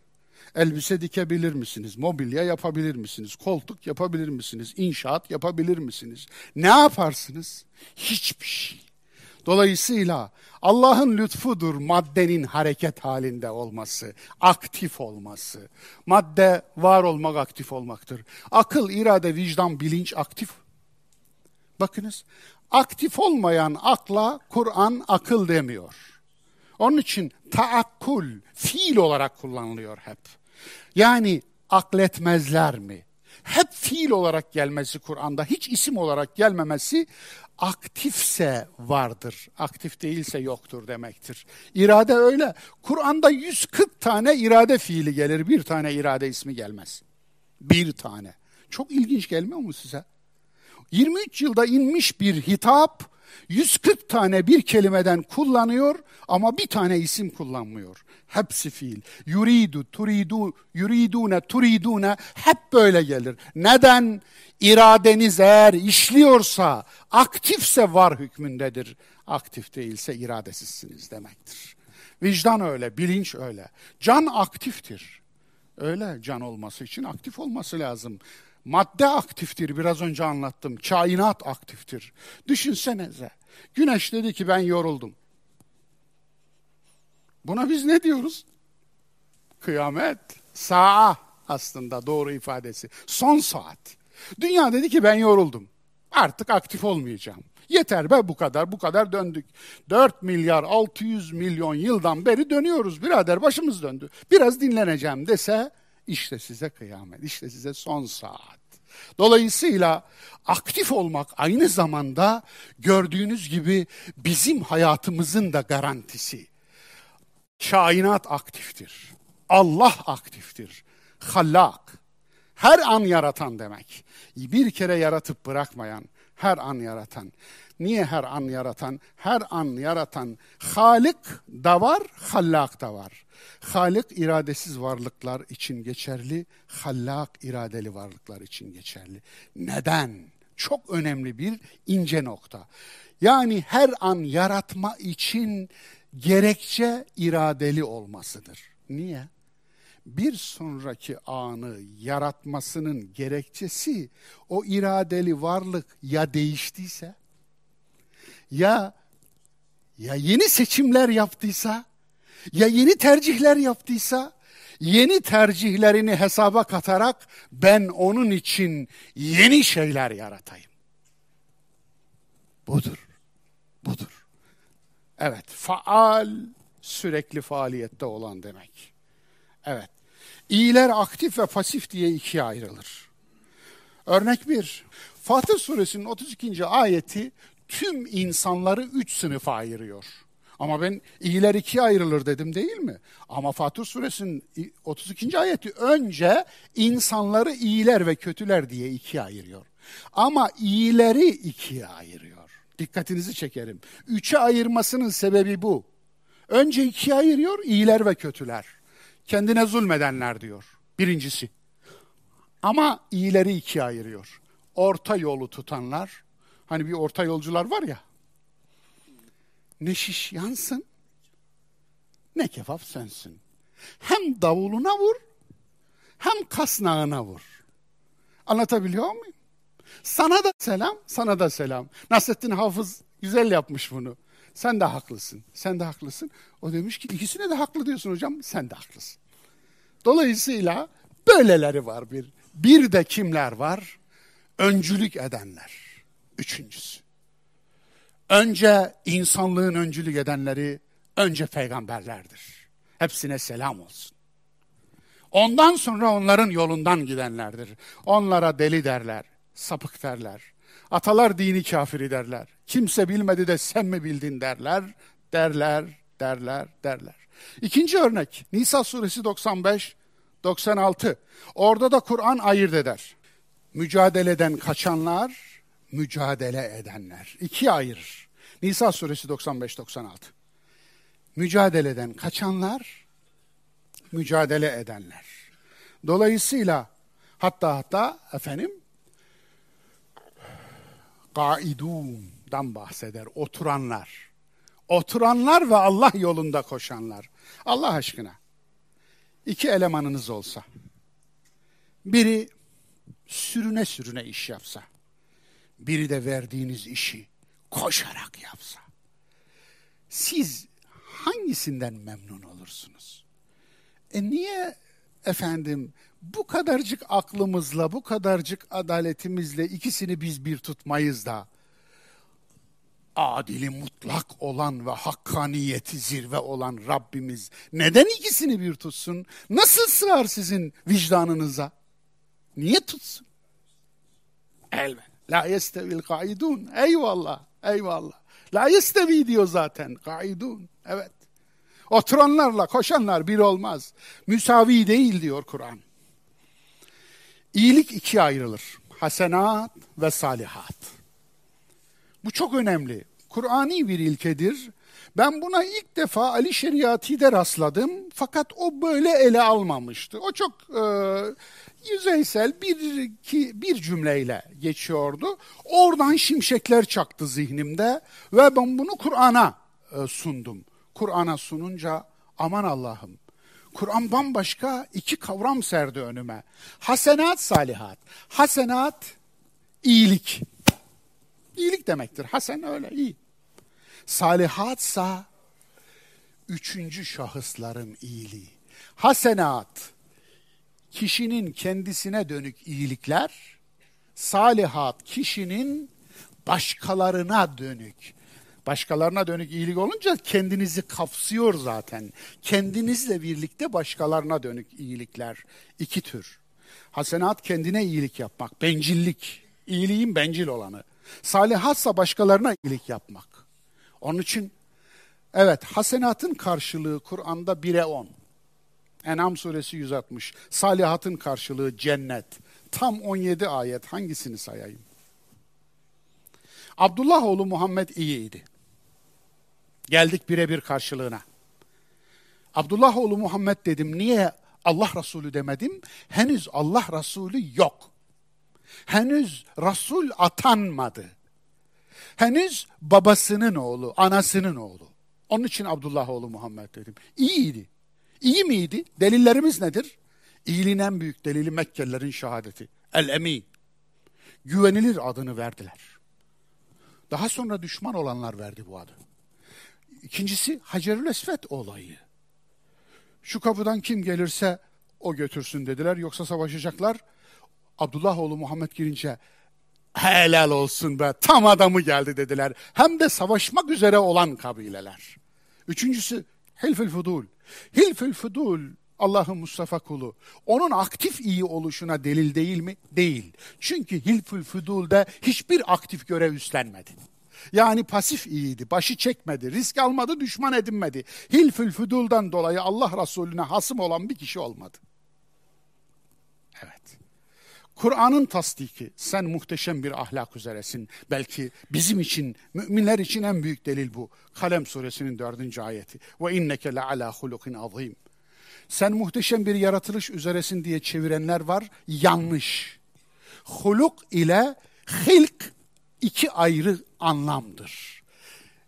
Elbise dikebilir misiniz? Mobilya yapabilir misiniz? Koltuk yapabilir misiniz? İnşaat yapabilir misiniz? Ne yaparsınız? Hiçbir şey. Dolayısıyla Allah'ın lütfudur maddenin hareket halinde olması, aktif olması. Madde var olmak aktif olmaktır. Akıl, irade, vicdan, bilinç aktif. Bakınız, aktif olmayan akla Kur'an akıl demiyor. Onun için taakkul fiil olarak kullanılıyor hep. Yani akletmezler mi? Hep fiil olarak gelmesi Kur'an'da, hiç isim olarak gelmemesi aktifse vardır, aktif değilse yoktur demektir. İrade öyle. Kur'an'da 140 tane irade fiili gelir, bir tane irade ismi gelmez. Bir tane. Çok ilginç gelmiyor mu size? 23 yılda inmiş bir hitap, 140 tane bir kelimeden kullanıyor ama bir tane isim kullanmıyor. Hepsi fiil. Yuridu, turidu, yuridune, turidune hep böyle gelir. Neden? İradeniz eğer işliyorsa, aktifse var hükmündedir. Aktif değilse iradesizsiniz demektir. Vicdan öyle, bilinç öyle. Can aktiftir. Öyle can olması için aktif olması lazım. Madde aktiftir biraz önce anlattım. Kainat aktiftir. Düşünsenize. Güneş dedi ki ben yoruldum. Buna biz ne diyoruz? Kıyamet. Sa'a aslında doğru ifadesi. Son saat. Dünya dedi ki ben yoruldum. Artık aktif olmayacağım. Yeter be bu kadar, bu kadar döndük. 4 milyar 600 milyon yıldan beri dönüyoruz birader başımız döndü. Biraz dinleneceğim dese işte size kıyamet, işte size son saat. Dolayısıyla aktif olmak aynı zamanda gördüğünüz gibi bizim hayatımızın da garantisi. Kainat aktiftir. Allah aktiftir. Hallak. Her an yaratan demek. Bir kere yaratıp bırakmayan, her an yaratan. Niye her an yaratan? Her an yaratan Halik da var, Hallak da var. Halik iradesiz varlıklar için geçerli, Hallak iradeli varlıklar için geçerli. Neden? Çok önemli bir ince nokta. Yani her an yaratma için gerekçe iradeli olmasıdır. Niye? Bir sonraki anı yaratmasının gerekçesi o iradeli varlık ya değiştiyse ya ya yeni seçimler yaptıysa ya yeni tercihler yaptıysa yeni tercihlerini hesaba katarak ben onun için yeni şeyler yaratayım. Budur. Budur. Evet, faal sürekli faaliyette olan demek. Evet. İyiler aktif ve pasif diye ikiye ayrılır. Örnek bir, Fatih suresinin 32. ayeti tüm insanları üç sınıfa ayırıyor. Ama ben iyiler ikiye ayrılır dedim değil mi? Ama Fatır Suresinin 32. ayeti önce insanları iyiler ve kötüler diye ikiye ayırıyor. Ama iyileri ikiye ayırıyor. Dikkatinizi çekerim. Üçe ayırmasının sebebi bu. Önce ikiye ayırıyor iyiler ve kötüler. Kendine zulmedenler diyor. Birincisi. Ama iyileri ikiye ayırıyor. Orta yolu tutanlar, hani bir orta yolcular var ya, ne şiş yansın ne kebap sönsün. Hem davuluna vur hem kasnağına vur. Anlatabiliyor muyum? Sana da selam, sana da selam. Nasrettin Hafız güzel yapmış bunu. Sen de haklısın, sen de haklısın. O demiş ki ikisine de haklı diyorsun hocam, sen de haklısın. Dolayısıyla böyleleri var bir. Bir de kimler var? Öncülük edenler. Üçüncüsü. Önce insanlığın öncülük edenleri önce peygamberlerdir. Hepsine selam olsun. Ondan sonra onların yolundan gidenlerdir. Onlara deli derler, sapık derler. Atalar dini kafiri derler. Kimse bilmedi de sen mi bildin derler, derler, derler, derler. İkinci örnek Nisa suresi 95, 96. Orada da Kur'an ayırt eder. Mücadeleden kaçanlar, mücadele edenler. İkiye ayırır. Nisa suresi 95-96. Mücadeleden kaçanlar, mücadele edenler. Dolayısıyla hatta hatta efendim gaidundan bahseder. Oturanlar. Oturanlar ve Allah yolunda koşanlar. Allah aşkına. iki elemanınız olsa. Biri sürüne sürüne iş yapsa. Biri de verdiğiniz işi koşarak yapsa. Siz hangisinden memnun olursunuz? E niye efendim bu kadarcık aklımızla, bu kadarcık adaletimizle ikisini biz bir tutmayız da adili mutlak olan ve hakkaniyeti zirve olan Rabbimiz neden ikisini bir tutsun? Nasıl sığar sizin vicdanınıza? Niye tutsun? Elbet. La yestevil kaidun. Eyvallah. Eyvallah. La yestevi diyor zaten. Kaidun. Evet. Oturanlarla koşanlar bir olmaz. Müsavi değil diyor Kur'an. İyilik ikiye ayrılır. Hasenat ve salihat. Bu çok önemli. Kur'ani bir ilkedir. Ben buna ilk defa Ali Şeriati'de rastladım. Fakat o böyle ele almamıştı. O çok e, yüzeysel bir, iki, bir cümleyle geçiyordu. Oradan şimşekler çaktı zihnimde ve ben bunu Kur'an'a e, sundum. Kur'an'a sununca aman Allah'ım Kur'an bambaşka iki kavram serdi önüme. Hasenat, salihat. Hasenat, iyilik. İyilik demektir. Hasen öyle, iyi. Salihatsa, üçüncü şahısların iyiliği. Hasenat, kişinin kendisine dönük iyilikler. Salihat, kişinin başkalarına dönük Başkalarına dönük iyilik olunca kendinizi kapsıyor zaten. Kendinizle birlikte başkalarına dönük iyilikler. iki tür. Hasenat kendine iyilik yapmak, bencillik. İyiliğin bencil olanı. Salihatsa başkalarına iyilik yapmak. Onun için evet hasenatın karşılığı Kur'an'da 1'e 10. En'am suresi 160. Salihatın karşılığı cennet. Tam 17 ayet hangisini sayayım? Abdullah oğlu Muhammed iyiydi. Geldik birebir karşılığına. Abdullah oğlu Muhammed dedim. Niye Allah Resulü demedim? Henüz Allah Resulü yok. Henüz Resul atanmadı. Henüz babasının oğlu, anasının oğlu. Onun için Abdullah oğlu Muhammed dedim. İyiydi. İyi miydi? Delillerimiz nedir? İyiliğin en büyük delili Mekkelilerin şehadeti. El-Emin. Güvenilir adını verdiler. Daha sonra düşman olanlar verdi bu adı. İkincisi Hacerül Esved olayı. Şu kapıdan kim gelirse o götürsün dediler. Yoksa savaşacaklar. Abdullah oğlu Muhammed girince helal olsun be tam adamı geldi dediler. Hem de savaşmak üzere olan kabileler. Üçüncüsü Hilfül Fudul. Hilfül Fudul Allah'ın Mustafa kulu. Onun aktif iyi oluşuna delil değil mi? Değil. Çünkü Hilfül Fudul'de hiçbir aktif görev üstlenmedi. Yani pasif iyiydi, başı çekmedi, risk almadı, düşman edinmedi. Hilfül füduldan dolayı Allah Resulüne hasım olan bir kişi olmadı. Evet. Kur'an'ın tasdiki, sen muhteşem bir ahlak üzeresin. Belki bizim için, müminler için en büyük delil bu. Kalem suresinin dördüncü ayeti. Ve inneke le ala hulukin azim. Sen muhteşem bir yaratılış üzeresin diye çevirenler var. Yanlış. Huluk ile hilk iki ayrı anlamdır.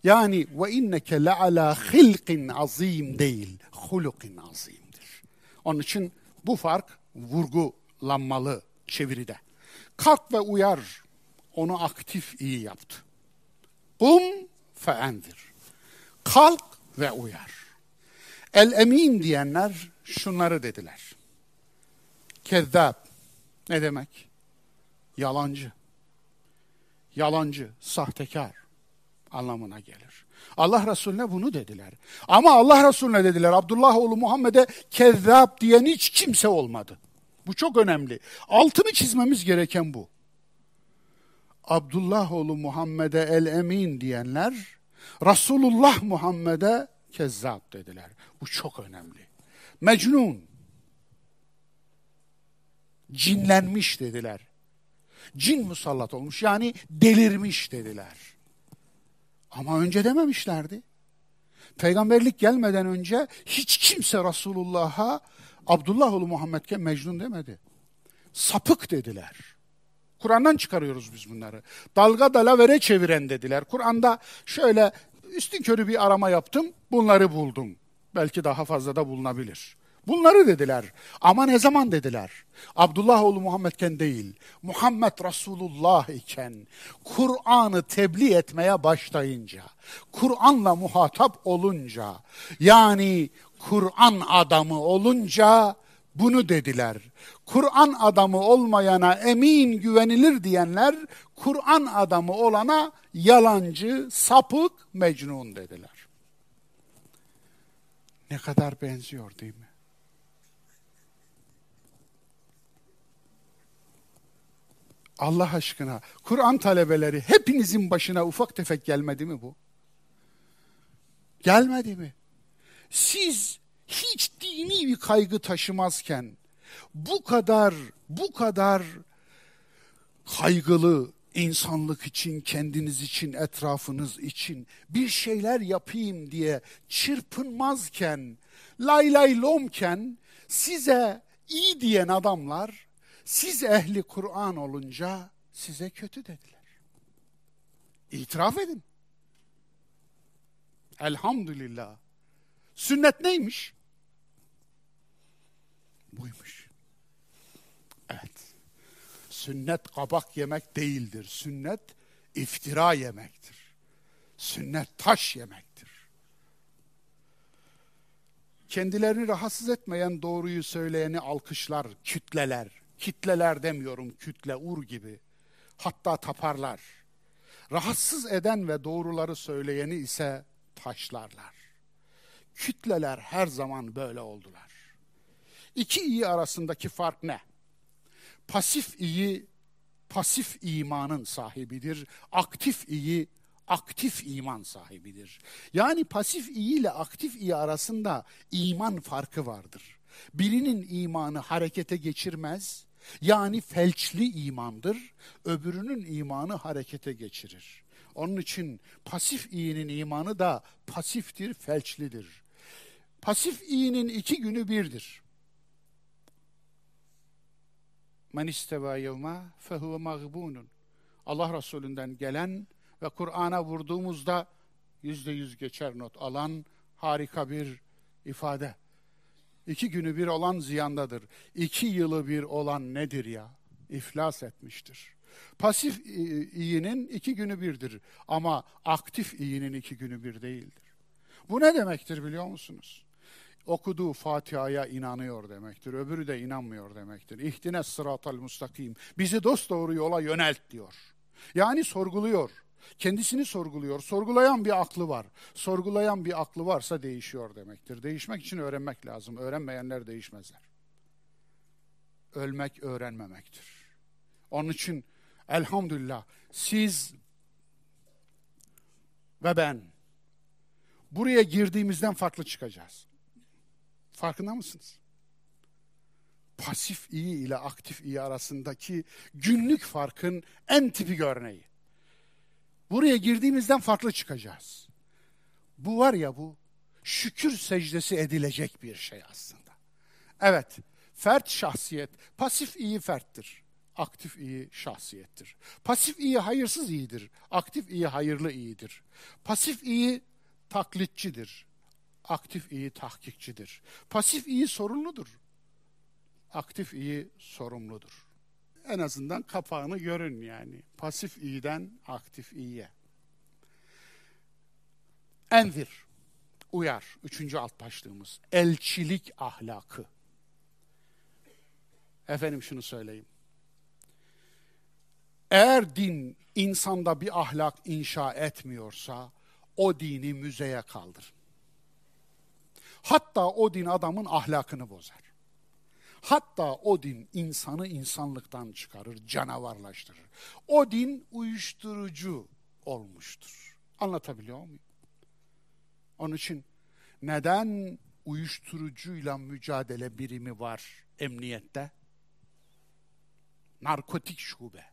Yani ve inneke le ala hilkin azim değil, hulukin azimdir. Onun için bu fark vurgulanmalı çeviride. Kalk ve uyar, onu aktif iyi yaptı. Kum feendir. Kalk ve uyar. El emin diyenler şunları dediler. Kezzab ne demek? Yalancı yalancı, sahtekar anlamına gelir. Allah Resulüne bunu dediler. Ama Allah Resulüne dediler Abdullah oğlu Muhammed'e kezzap diyen hiç kimse olmadı. Bu çok önemli. Altını çizmemiz gereken bu. Abdullah oğlu Muhammed'e el emin diyenler Resulullah Muhammed'e kezzap dediler. Bu çok önemli. Mecnun. cinlenmiş dediler. Cin musallat olmuş yani delirmiş dediler. Ama önce dememişlerdi. Peygamberlik gelmeden önce hiç kimse Resulullah'a Abdullah oğlu Muhammed'ke Mecnun demedi. Sapık dediler. Kur'an'dan çıkarıyoruz biz bunları. Dalga dalavere çeviren dediler. Kur'an'da şöyle üstün körü bir arama yaptım, bunları buldum. Belki daha fazla da bulunabilir. Bunları dediler. Ama ne zaman dediler? Abdullah oğlu Muhammedken değil, Muhammed Resulullah iken, Kur'an'ı tebliğ etmeye başlayınca, Kur'an'la muhatap olunca, yani Kur'an adamı olunca bunu dediler. Kur'an adamı olmayana emin güvenilir diyenler, Kur'an adamı olana yalancı, sapık, mecnun dediler. Ne kadar benziyor değil mi? Allah aşkına Kur'an talebeleri hepinizin başına ufak tefek gelmedi mi bu? Gelmedi mi? Siz hiç dini bir kaygı taşımazken bu kadar bu kadar kaygılı insanlık için, kendiniz için, etrafınız için bir şeyler yapayım diye çırpınmazken, lay lay lomken size iyi diyen adamlar siz ehli Kur'an olunca size kötü dediler. İtiraf edin. Elhamdülillah. Sünnet neymiş? Buymuş. Evet. Sünnet kabak yemek değildir. Sünnet iftira yemektir. Sünnet taş yemektir. Kendilerini rahatsız etmeyen doğruyu söyleyeni alkışlar, kütleler. Kitleler demiyorum, kütle, ur gibi. Hatta taparlar. Rahatsız eden ve doğruları söyleyeni ise taşlarlar. Kütleler her zaman böyle oldular. İki iyi arasındaki fark ne? Pasif iyi, pasif imanın sahibidir. Aktif iyi, aktif iman sahibidir. Yani pasif iyi ile aktif iyi arasında iman farkı vardır. Birinin imanı harekete geçirmez, yani felçli imandır, öbürünün imanı harekete geçirir. Onun için pasif iyinin imanı da pasiftir, felçlidir. Pasif iyinin iki günü birdir. Men isteva yevma fehuve mağbunun. Allah Resulünden gelen ve Kur'an'a vurduğumuzda yüzde yüz geçer not alan harika bir ifade. İki günü bir olan ziyandadır. İki yılı bir olan nedir ya? İflas etmiştir. Pasif iyinin iki günü birdir ama aktif iyinin iki günü bir değildir. Bu ne demektir biliyor musunuz? Okuduğu Fatiha'ya inanıyor demektir. Öbürü de inanmıyor demektir. İhtine sıratal mustakim. Bizi dost doğru yola yönelt diyor. Yani sorguluyor. Kendisini sorguluyor. Sorgulayan bir aklı var. Sorgulayan bir aklı varsa değişiyor demektir. Değişmek için öğrenmek lazım. Öğrenmeyenler değişmezler. Ölmek öğrenmemektir. Onun için elhamdülillah siz ve ben buraya girdiğimizden farklı çıkacağız. Farkında mısınız? Pasif iyi ile aktif iyi arasındaki günlük farkın en tipik örneği. Buraya girdiğimizden farklı çıkacağız. Bu var ya bu şükür secdesi edilecek bir şey aslında. Evet, fert şahsiyet, pasif iyi ferttir. Aktif iyi şahsiyettir. Pasif iyi hayırsız iyidir. Aktif iyi hayırlı iyidir. Pasif iyi taklitçidir. Aktif iyi tahkikçidir. Pasif iyi sorumludur. Aktif iyi sorumludur en azından kapağını görün yani. Pasif iyiden aktif iyiye. Envir, uyar. Üçüncü alt başlığımız. Elçilik ahlakı. Efendim şunu söyleyeyim. Eğer din insanda bir ahlak inşa etmiyorsa o dini müzeye kaldır. Hatta o din adamın ahlakını bozar. Hatta o din insanı insanlıktan çıkarır, canavarlaştırır. O din uyuşturucu olmuştur. Anlatabiliyor muyum? Onun için neden uyuşturucuyla mücadele birimi var emniyette? Narkotik şube.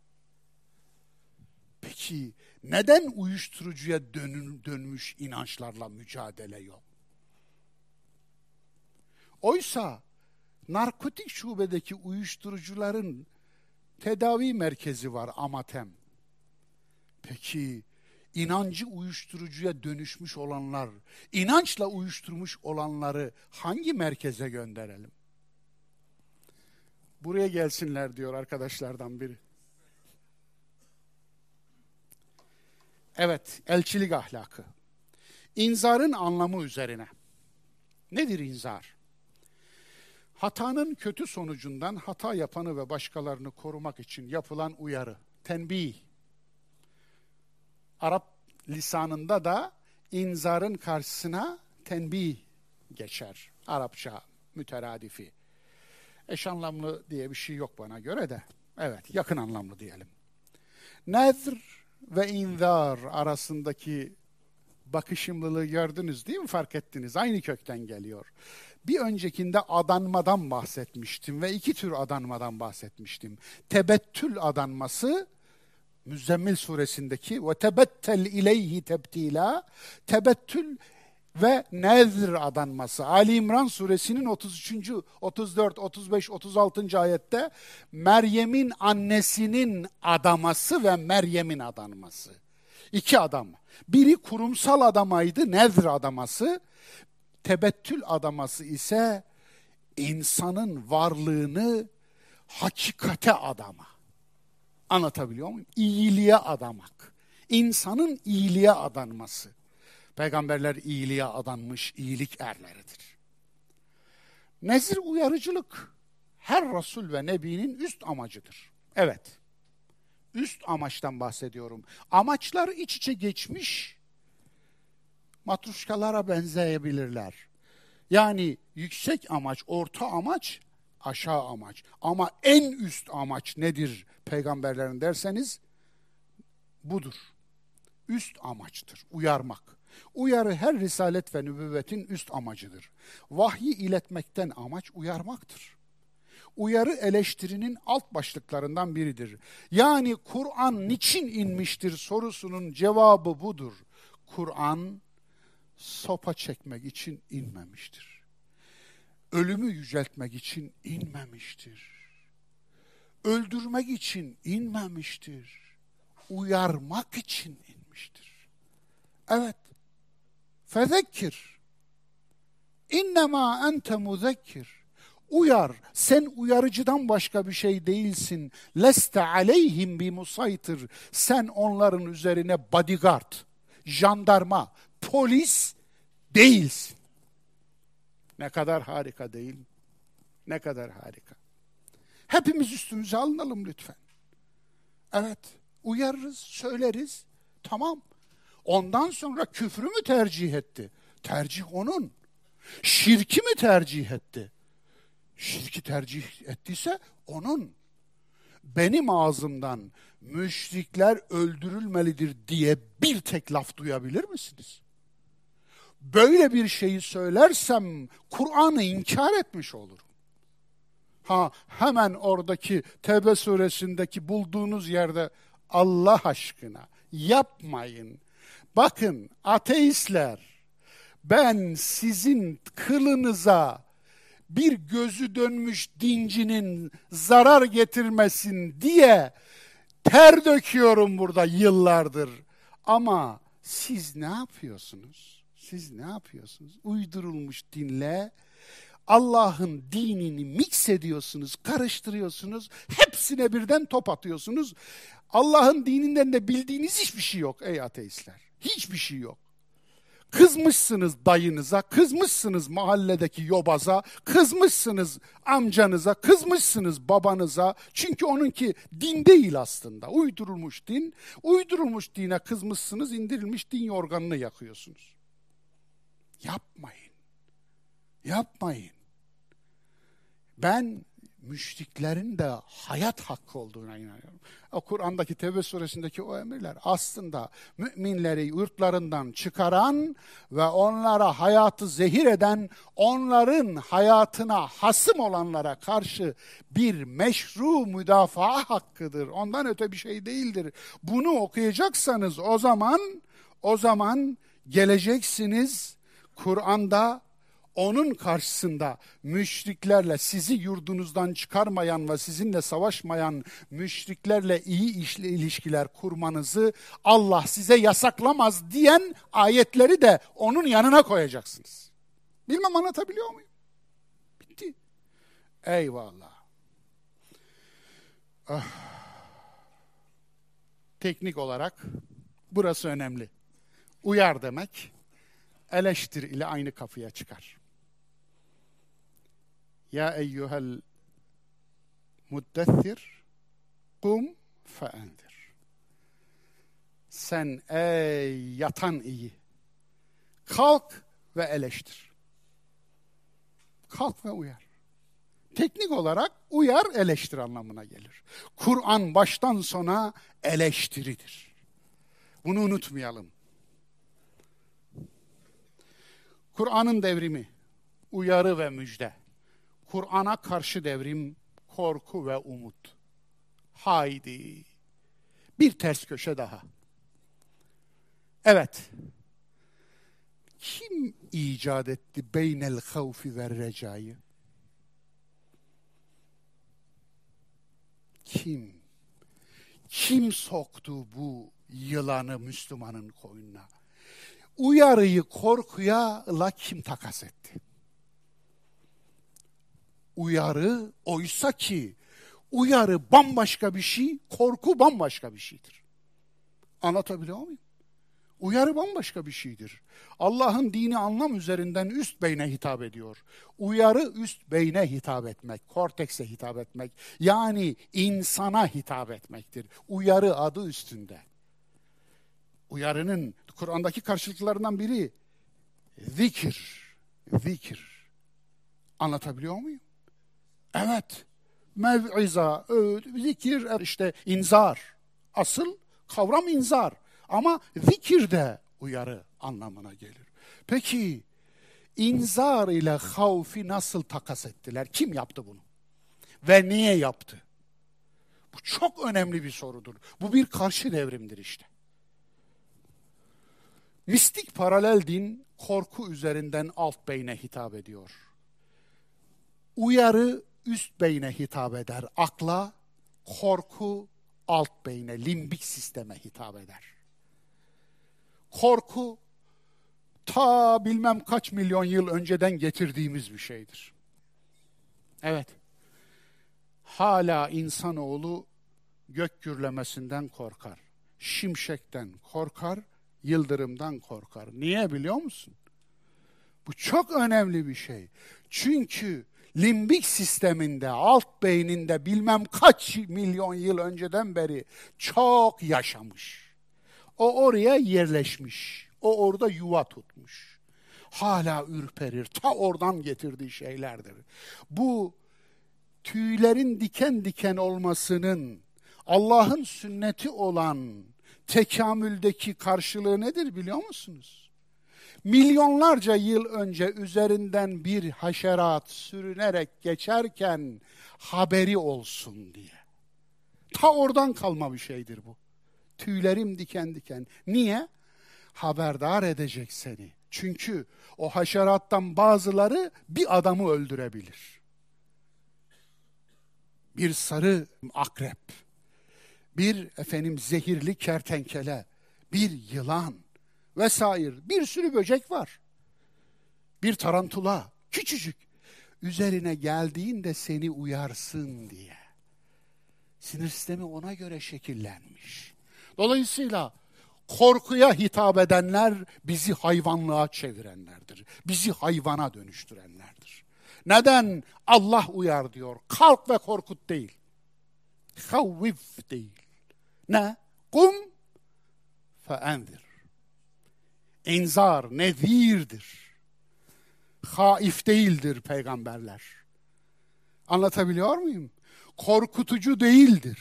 Peki neden uyuşturucuya dönün, dönmüş inançlarla mücadele yok? Oysa narkotik şubedeki uyuşturucuların tedavi merkezi var Amatem. Peki inancı uyuşturucuya dönüşmüş olanlar, inançla uyuşturmuş olanları hangi merkeze gönderelim? Buraya gelsinler diyor arkadaşlardan biri. Evet, elçilik ahlakı. İnzarın anlamı üzerine. Nedir inzar? Hatanın kötü sonucundan hata yapanı ve başkalarını korumak için yapılan uyarı, tenbih. Arap lisanında da inzarın karşısına tenbih geçer. Arapça müteradifi. Eş anlamlı diye bir şey yok bana göre de. Evet, yakın anlamlı diyelim. Nezr ve inzar arasındaki bakışımlılığı gördünüz değil mi? Fark ettiniz. Aynı kökten geliyor. Bir öncekinde adanmadan bahsetmiştim ve iki tür adanmadan bahsetmiştim. Tebettül adanması Müzzemmil suresindeki ve tebettel ileyhi tebtila tebettül ve nezr adanması. Ali İmran suresinin 33. 34, 35, 36. ayette Meryem'in annesinin adaması ve Meryem'in adanması. İki adam. Biri kurumsal adamaydı, nezr adaması. Tebettül adaması ise insanın varlığını hakikate adama. Anlatabiliyor muyum? İyiliğe adamak. İnsanın iyiliğe adanması. Peygamberler iyiliğe adanmış iyilik erleridir. Nezir uyarıcılık her Resul ve Nebi'nin üst amacıdır. Evet, üst amaçtan bahsediyorum. Amaçlar iç içe geçmiş matruşkalara benzeyebilirler. Yani yüksek amaç, orta amaç, aşağı amaç. Ama en üst amaç nedir peygamberlerin derseniz budur. Üst amaçtır, uyarmak. Uyarı her risalet ve nübüvvetin üst amacıdır. Vahyi iletmekten amaç uyarmaktır. Uyarı eleştirinin alt başlıklarından biridir. Yani Kur'an niçin inmiştir sorusunun cevabı budur. Kur'an sopa çekmek için inmemiştir. Ölümü yüceltmek için inmemiştir. Öldürmek için inmemiştir. Uyarmak için inmiştir. Evet, Fezekkir. İnnemâ ente muzekkir. Uyar. Sen uyarıcıdan başka bir şey değilsin. Leste aleyhim bi musaytır. Sen onların üzerine bodyguard, jandarma, polis değilsin. Ne kadar harika değil mi? Ne kadar harika. Hepimiz üstümüze alınalım lütfen. Evet, uyarırız, söyleriz. Tamam. Ondan sonra küfrü mü tercih etti? Tercih onun. Şirki mi tercih etti? Şirki tercih ettiyse onun. Benim ağzımdan müşrikler öldürülmelidir diye bir tek laf duyabilir misiniz? Böyle bir şeyi söylersem Kur'an'ı inkar etmiş olurum. Ha hemen oradaki Tevbe suresindeki bulduğunuz yerde Allah aşkına yapmayın Bakın ateistler ben sizin kılınıza bir gözü dönmüş dincinin zarar getirmesin diye ter döküyorum burada yıllardır. Ama siz ne yapıyorsunuz? Siz ne yapıyorsunuz? Uydurulmuş dinle Allah'ın dinini mix ediyorsunuz, karıştırıyorsunuz. Hepsine birden top atıyorsunuz. Allah'ın dininden de bildiğiniz hiçbir şey yok ey ateistler. Hiçbir şey yok. Kızmışsınız dayınıza, kızmışsınız mahalledeki yobaza, kızmışsınız amcanıza, kızmışsınız babanıza. Çünkü onunki din değil aslında. Uydurulmuş din. Uydurulmuş dine kızmışsınız, indirilmiş din yorganını yakıyorsunuz. Yapmayın. Yapmayın. Ben müşriklerin de hayat hakkı olduğuna inanıyorum. O Kur'an'daki Tevbe suresindeki o emirler aslında müminleri yurtlarından çıkaran ve onlara hayatı zehir eden, onların hayatına hasım olanlara karşı bir meşru müdafaa hakkıdır. Ondan öte bir şey değildir. Bunu okuyacaksanız o zaman o zaman geleceksiniz Kur'an'da onun karşısında müşriklerle sizi yurdunuzdan çıkarmayan ve sizinle savaşmayan müşriklerle iyi işle ilişkiler kurmanızı Allah size yasaklamaz diyen ayetleri de onun yanına koyacaksınız. Bilmem anlatabiliyor muyum? Bitti. Eyvallah. Ah. Teknik olarak burası önemli. Uyar demek eleştir ile aynı kapıya çıkar. Ya eyyuhel muddessir kum feendir. Sen ey yatan iyi. Kalk ve eleştir. Kalk ve uyar. Teknik olarak uyar eleştir anlamına gelir. Kur'an baştan sona eleştiridir. Bunu unutmayalım. Kur'an'ın devrimi, uyarı ve müjde. Kur'an'a karşı devrim, korku ve umut. Haydi. Bir ters köşe daha. Evet. Kim icat etti beynel havfi ve recayı? Kim? Kim soktu bu yılanı Müslümanın koynuna? Uyarıyı korkuya la kim takas etti? Uyarı oysa ki uyarı bambaşka bir şey, korku bambaşka bir şeydir. Anlatabiliyor muyum? Uyarı bambaşka bir şeydir. Allah'ın dini anlam üzerinden üst beyne hitap ediyor. Uyarı üst beyne hitap etmek, kortekse hitap etmek. Yani insana hitap etmektir. Uyarı adı üstünde. Uyarının Kur'an'daki karşılıklarından biri zikir. Zikir. Anlatabiliyor muyum? Evet. Mev'iza, zikir, işte inzar. Asıl kavram inzar. Ama zikir de uyarı anlamına gelir. Peki inzar ile havfi nasıl takas ettiler? Kim yaptı bunu? Ve niye yaptı? Bu çok önemli bir sorudur. Bu bir karşı devrimdir işte. Mistik paralel din korku üzerinden alt beyne hitap ediyor. Uyarı üst beyne hitap eder. Akla, korku alt beyne, limbik sisteme hitap eder. Korku ta bilmem kaç milyon yıl önceden getirdiğimiz bir şeydir. Evet. Hala insanoğlu gök gürlemesinden korkar. Şimşekten korkar yıldırımdan korkar. Niye biliyor musun? Bu çok önemli bir şey. Çünkü limbik sisteminde, alt beyninde bilmem kaç milyon yıl önceden beri çok yaşamış. O oraya yerleşmiş. O orada yuva tutmuş. Hala ürperir. Ta oradan getirdiği şeylerdir. Bu tüylerin diken diken olmasının Allah'ın sünneti olan tekamüldeki karşılığı nedir biliyor musunuz? Milyonlarca yıl önce üzerinden bir haşerat sürünerek geçerken haberi olsun diye. Ta oradan kalma bir şeydir bu. Tüylerim diken diken. Niye? Haberdar edecek seni. Çünkü o haşerattan bazıları bir adamı öldürebilir. Bir sarı akrep, bir efendim zehirli kertenkele, bir yılan vesaire bir sürü böcek var. Bir tarantula küçücük üzerine geldiğinde seni uyarsın diye. Sinir sistemi ona göre şekillenmiş. Dolayısıyla korkuya hitap edenler bizi hayvanlığa çevirenlerdir. Bizi hayvana dönüştürenlerdir. Neden Allah uyar diyor? Kalk ve korkut değil. Havvif değil. Ne? Kum feendir. İnzar, nezirdir. Haif değildir peygamberler. Anlatabiliyor muyum? Korkutucu değildir.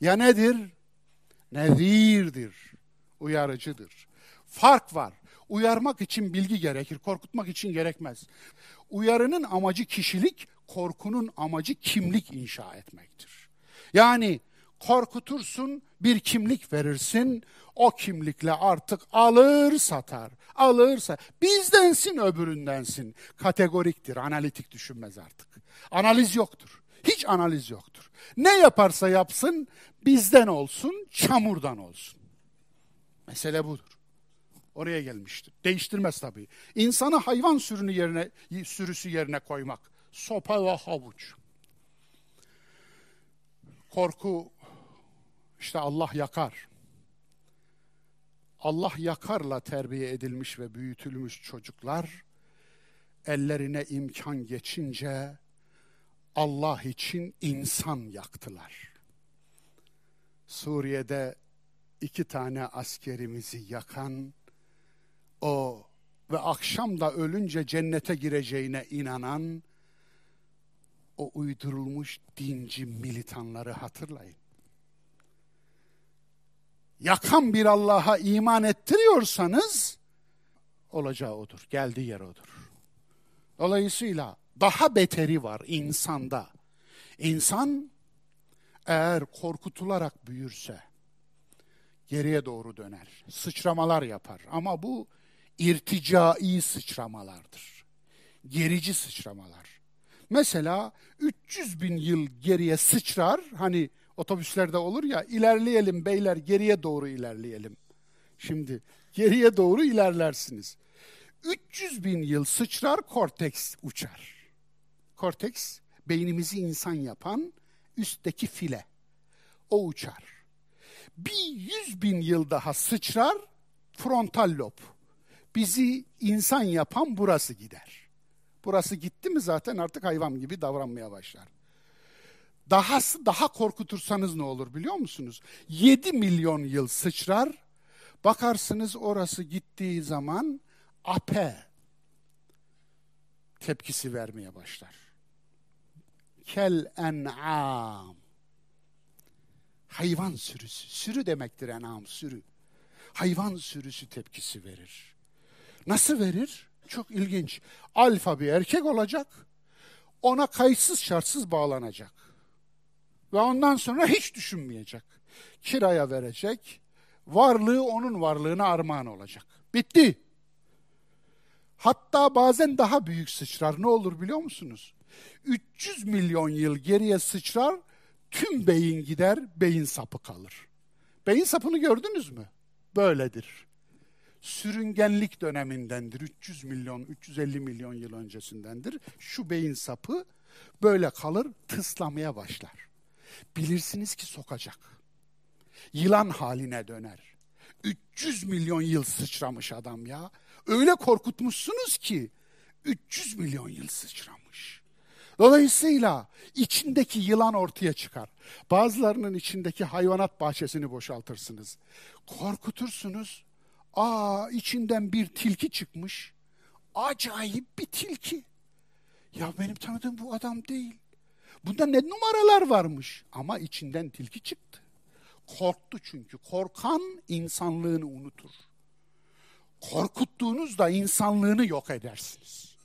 Ya nedir? Nezirdir. Uyarıcıdır. Fark var. Uyarmak için bilgi gerekir, korkutmak için gerekmez. Uyarının amacı kişilik, korkunun amacı kimlik inşa etmektir. Yani korkutursun, bir kimlik verirsin, o kimlikle artık alır satar, alır satar. Bizdensin öbüründensin. Kategoriktir, analitik düşünmez artık. Analiz yoktur. Hiç analiz yoktur. Ne yaparsa yapsın bizden olsun, çamurdan olsun. Mesele budur. Oraya gelmiştir. Değiştirmez tabii. İnsanı hayvan sürünü yerine, sürüsü yerine koymak. Sopa ve havuç. Korku işte Allah yakar. Allah yakarla terbiye edilmiş ve büyütülmüş çocuklar ellerine imkan geçince Allah için insan yaktılar. Suriye'de iki tane askerimizi yakan o ve akşam da ölünce cennete gireceğine inanan o uydurulmuş dinci militanları hatırlayın. Yakan bir Allah'a iman ettiriyorsanız olacağı odur, geldiği yer odur. Dolayısıyla daha beteri var insanda. İnsan eğer korkutularak büyürse geriye doğru döner. Sıçramalar yapar ama bu irticai sıçramalardır. Gerici sıçramalar. Mesela 300 bin yıl geriye sıçrar, hani otobüslerde olur ya, ilerleyelim beyler geriye doğru ilerleyelim. Şimdi geriye doğru ilerlersiniz. 300 bin yıl sıçrar, korteks uçar. Korteks, beynimizi insan yapan üstteki file. O uçar. Bir yüz bin yıl daha sıçrar, frontal lob. Bizi insan yapan burası gider. Burası gitti mi zaten artık hayvan gibi davranmaya başlar. Dahası daha korkutursanız ne olur biliyor musunuz? 7 milyon yıl sıçrar, bakarsınız orası gittiği zaman ape tepkisi vermeye başlar. Kel en'am. Hayvan sürüsü. Sürü demektir en'am, sürü. Hayvan sürüsü tepkisi verir. Nasıl verir? Çok ilginç. Alfa bir erkek olacak. Ona kayıtsız şartsız bağlanacak. Ve ondan sonra hiç düşünmeyecek. Kiraya verecek. Varlığı onun varlığına armağan olacak. Bitti. Hatta bazen daha büyük sıçrar. Ne olur biliyor musunuz? 300 milyon yıl geriye sıçrar, tüm beyin gider, beyin sapı kalır. Beyin sapını gördünüz mü? Böyledir. Sürüngenlik dönemindendir. 300 milyon, 350 milyon yıl öncesindendir. Şu beyin sapı böyle kalır, tıslamaya başlar. Bilirsiniz ki sokacak. Yılan haline döner. 300 milyon yıl sıçramış adam ya. Öyle korkutmuşsunuz ki 300 milyon yıl sıçramış. Dolayısıyla içindeki yılan ortaya çıkar. Bazılarının içindeki hayvanat bahçesini boşaltırsınız. Korkutursunuz. Aa içinden bir tilki çıkmış. Acayip bir tilki. Ya benim tanıdığım bu adam değil. Bunda ne numaralar varmış. Ama içinden tilki çıktı. Korktu çünkü. Korkan insanlığını unutur. Korkuttuğunuzda insanlığını yok edersiniz.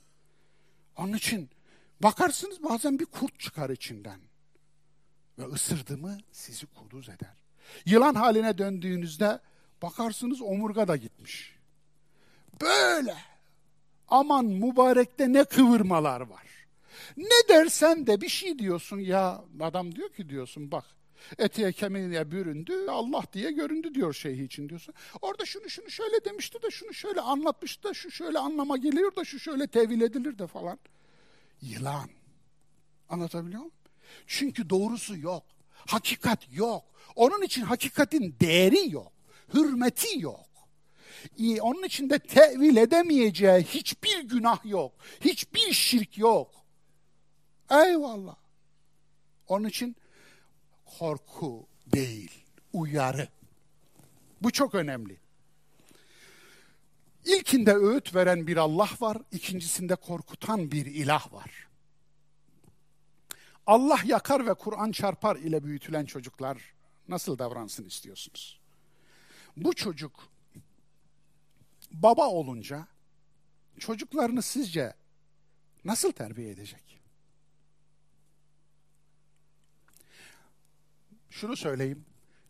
Onun için bakarsınız bazen bir kurt çıkar içinden. Ve ısırdı mı sizi kuduz eder. Yılan haline döndüğünüzde bakarsınız omurga da gitmiş. Böyle. Aman mübarekte ne kıvırmalar var. Ne dersen de bir şey diyorsun ya adam diyor ki diyorsun bak Etiye kemiğe büründü, Allah diye göründü diyor şeyhi için diyorsun. Orada şunu şunu şöyle demişti de şunu şöyle anlatmıştı da şu şöyle anlama geliyor da şu şöyle tevil edilir de falan. Yılan. Anlatabiliyor muyum? Çünkü doğrusu yok. Hakikat yok. Onun için hakikatin değeri yok. Hürmeti yok. Onun için de tevil edemeyeceği hiçbir günah yok. Hiçbir şirk yok. Eyvallah. Onun için korku değil, uyarı. Bu çok önemli. İlkinde öğüt veren bir Allah var, ikincisinde korkutan bir ilah var. Allah yakar ve Kur'an çarpar ile büyütülen çocuklar nasıl davransın istiyorsunuz? Bu çocuk baba olunca çocuklarını sizce nasıl terbiye edecek? Şunu söyleyeyim.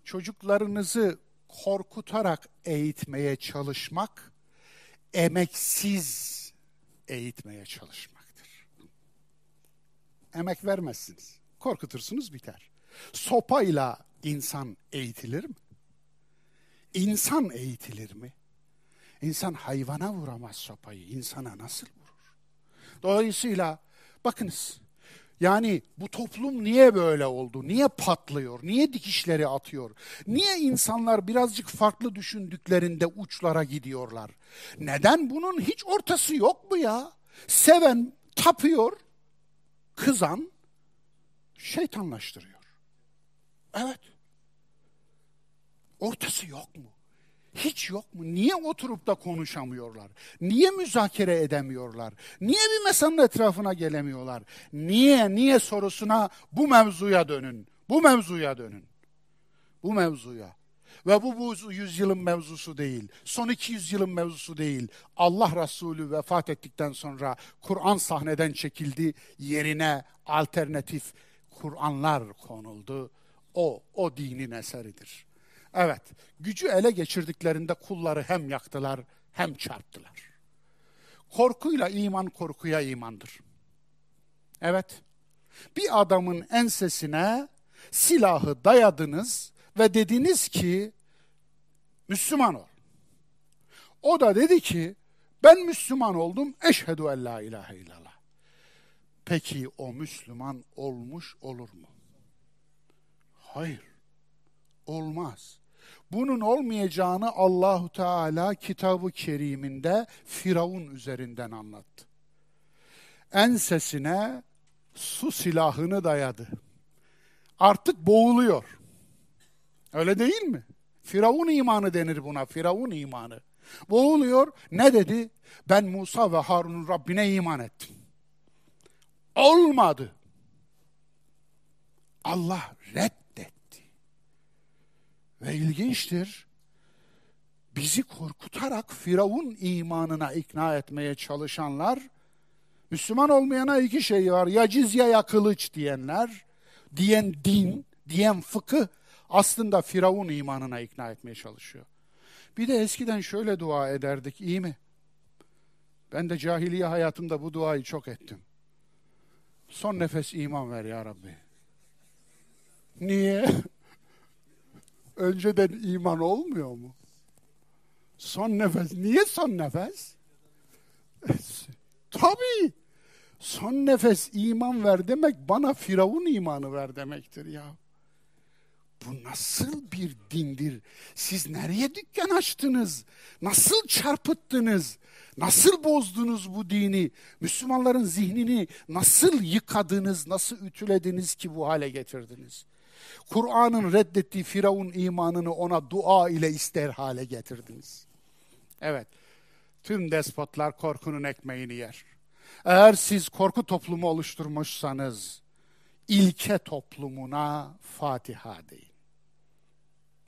Çocuklarınızı korkutarak eğitmeye çalışmak emeksiz eğitmeye çalışmaktır. Emek vermezsiniz. Korkutursunuz biter. Sopayla insan eğitilir mi? İnsan eğitilir mi? İnsan hayvana vuramaz sopayı. İnsana nasıl vurur? Dolayısıyla bakınız yani bu toplum niye böyle oldu? Niye patlıyor? Niye dikişleri atıyor? Niye insanlar birazcık farklı düşündüklerinde uçlara gidiyorlar? Neden bunun hiç ortası yok mu ya? Seven tapıyor, kızan şeytanlaştırıyor. Evet. Ortası yok mu? Hiç yok mu? Niye oturup da konuşamıyorlar? Niye müzakere edemiyorlar? Niye bir masanın etrafına gelemiyorlar? Niye, niye sorusuna bu mevzuya dönün. Bu mevzuya dönün. Bu mevzuya. Ve bu, bu yüzyılın mevzusu değil. Son 200 yılın mevzusu değil. Allah Resulü vefat ettikten sonra Kur'an sahneden çekildi. Yerine alternatif Kur'anlar konuldu. O, o dinin eseridir. Evet, gücü ele geçirdiklerinde kulları hem yaktılar hem çarptılar. Korkuyla iman korkuya imandır. Evet, bir adamın ensesine silahı dayadınız ve dediniz ki Müslüman ol. O da dedi ki ben Müslüman oldum eşhedü en la ilahe illallah. Peki o Müslüman olmuş olur mu? Hayır. Olmaz. Bunun olmayacağını Allahu Teala kitabı keriminde Firavun üzerinden anlattı. Ensesine su silahını dayadı. Artık boğuluyor. Öyle değil mi? Firavun imanı denir buna. Firavun imanı. Boğuluyor. Ne dedi? Ben Musa ve Harun'un Rabbine iman ettim. Olmadı. Allah red ve ilginçtir, bizi korkutarak Firavun imanına ikna etmeye çalışanlar, Müslüman olmayana iki şey var. Ya cizye ya kılıç diyenler, diyen din, diyen fıkıh aslında Firavun imanına ikna etmeye çalışıyor. Bir de eskiden şöyle dua ederdik, iyi mi? Ben de cahiliye hayatımda bu duayı çok ettim. Son nefes iman ver ya Rabbi. Niye? Önceden iman olmuyor mu? Son nefes. Niye son nefes? Tabii. Son nefes iman ver demek bana Firavun imanı ver demektir ya. Bu nasıl bir dindir? Siz nereye dükkan açtınız? Nasıl çarpıttınız? Nasıl bozdunuz bu dini? Müslümanların zihnini nasıl yıkadınız, nasıl ütülediniz ki bu hale getirdiniz? Kur'an'ın reddettiği Firavun imanını ona dua ile ister hale getirdiniz. Evet, tüm despotlar korkunun ekmeğini yer. Eğer siz korku toplumu oluşturmuşsanız, ilke toplumuna Fatiha deyin.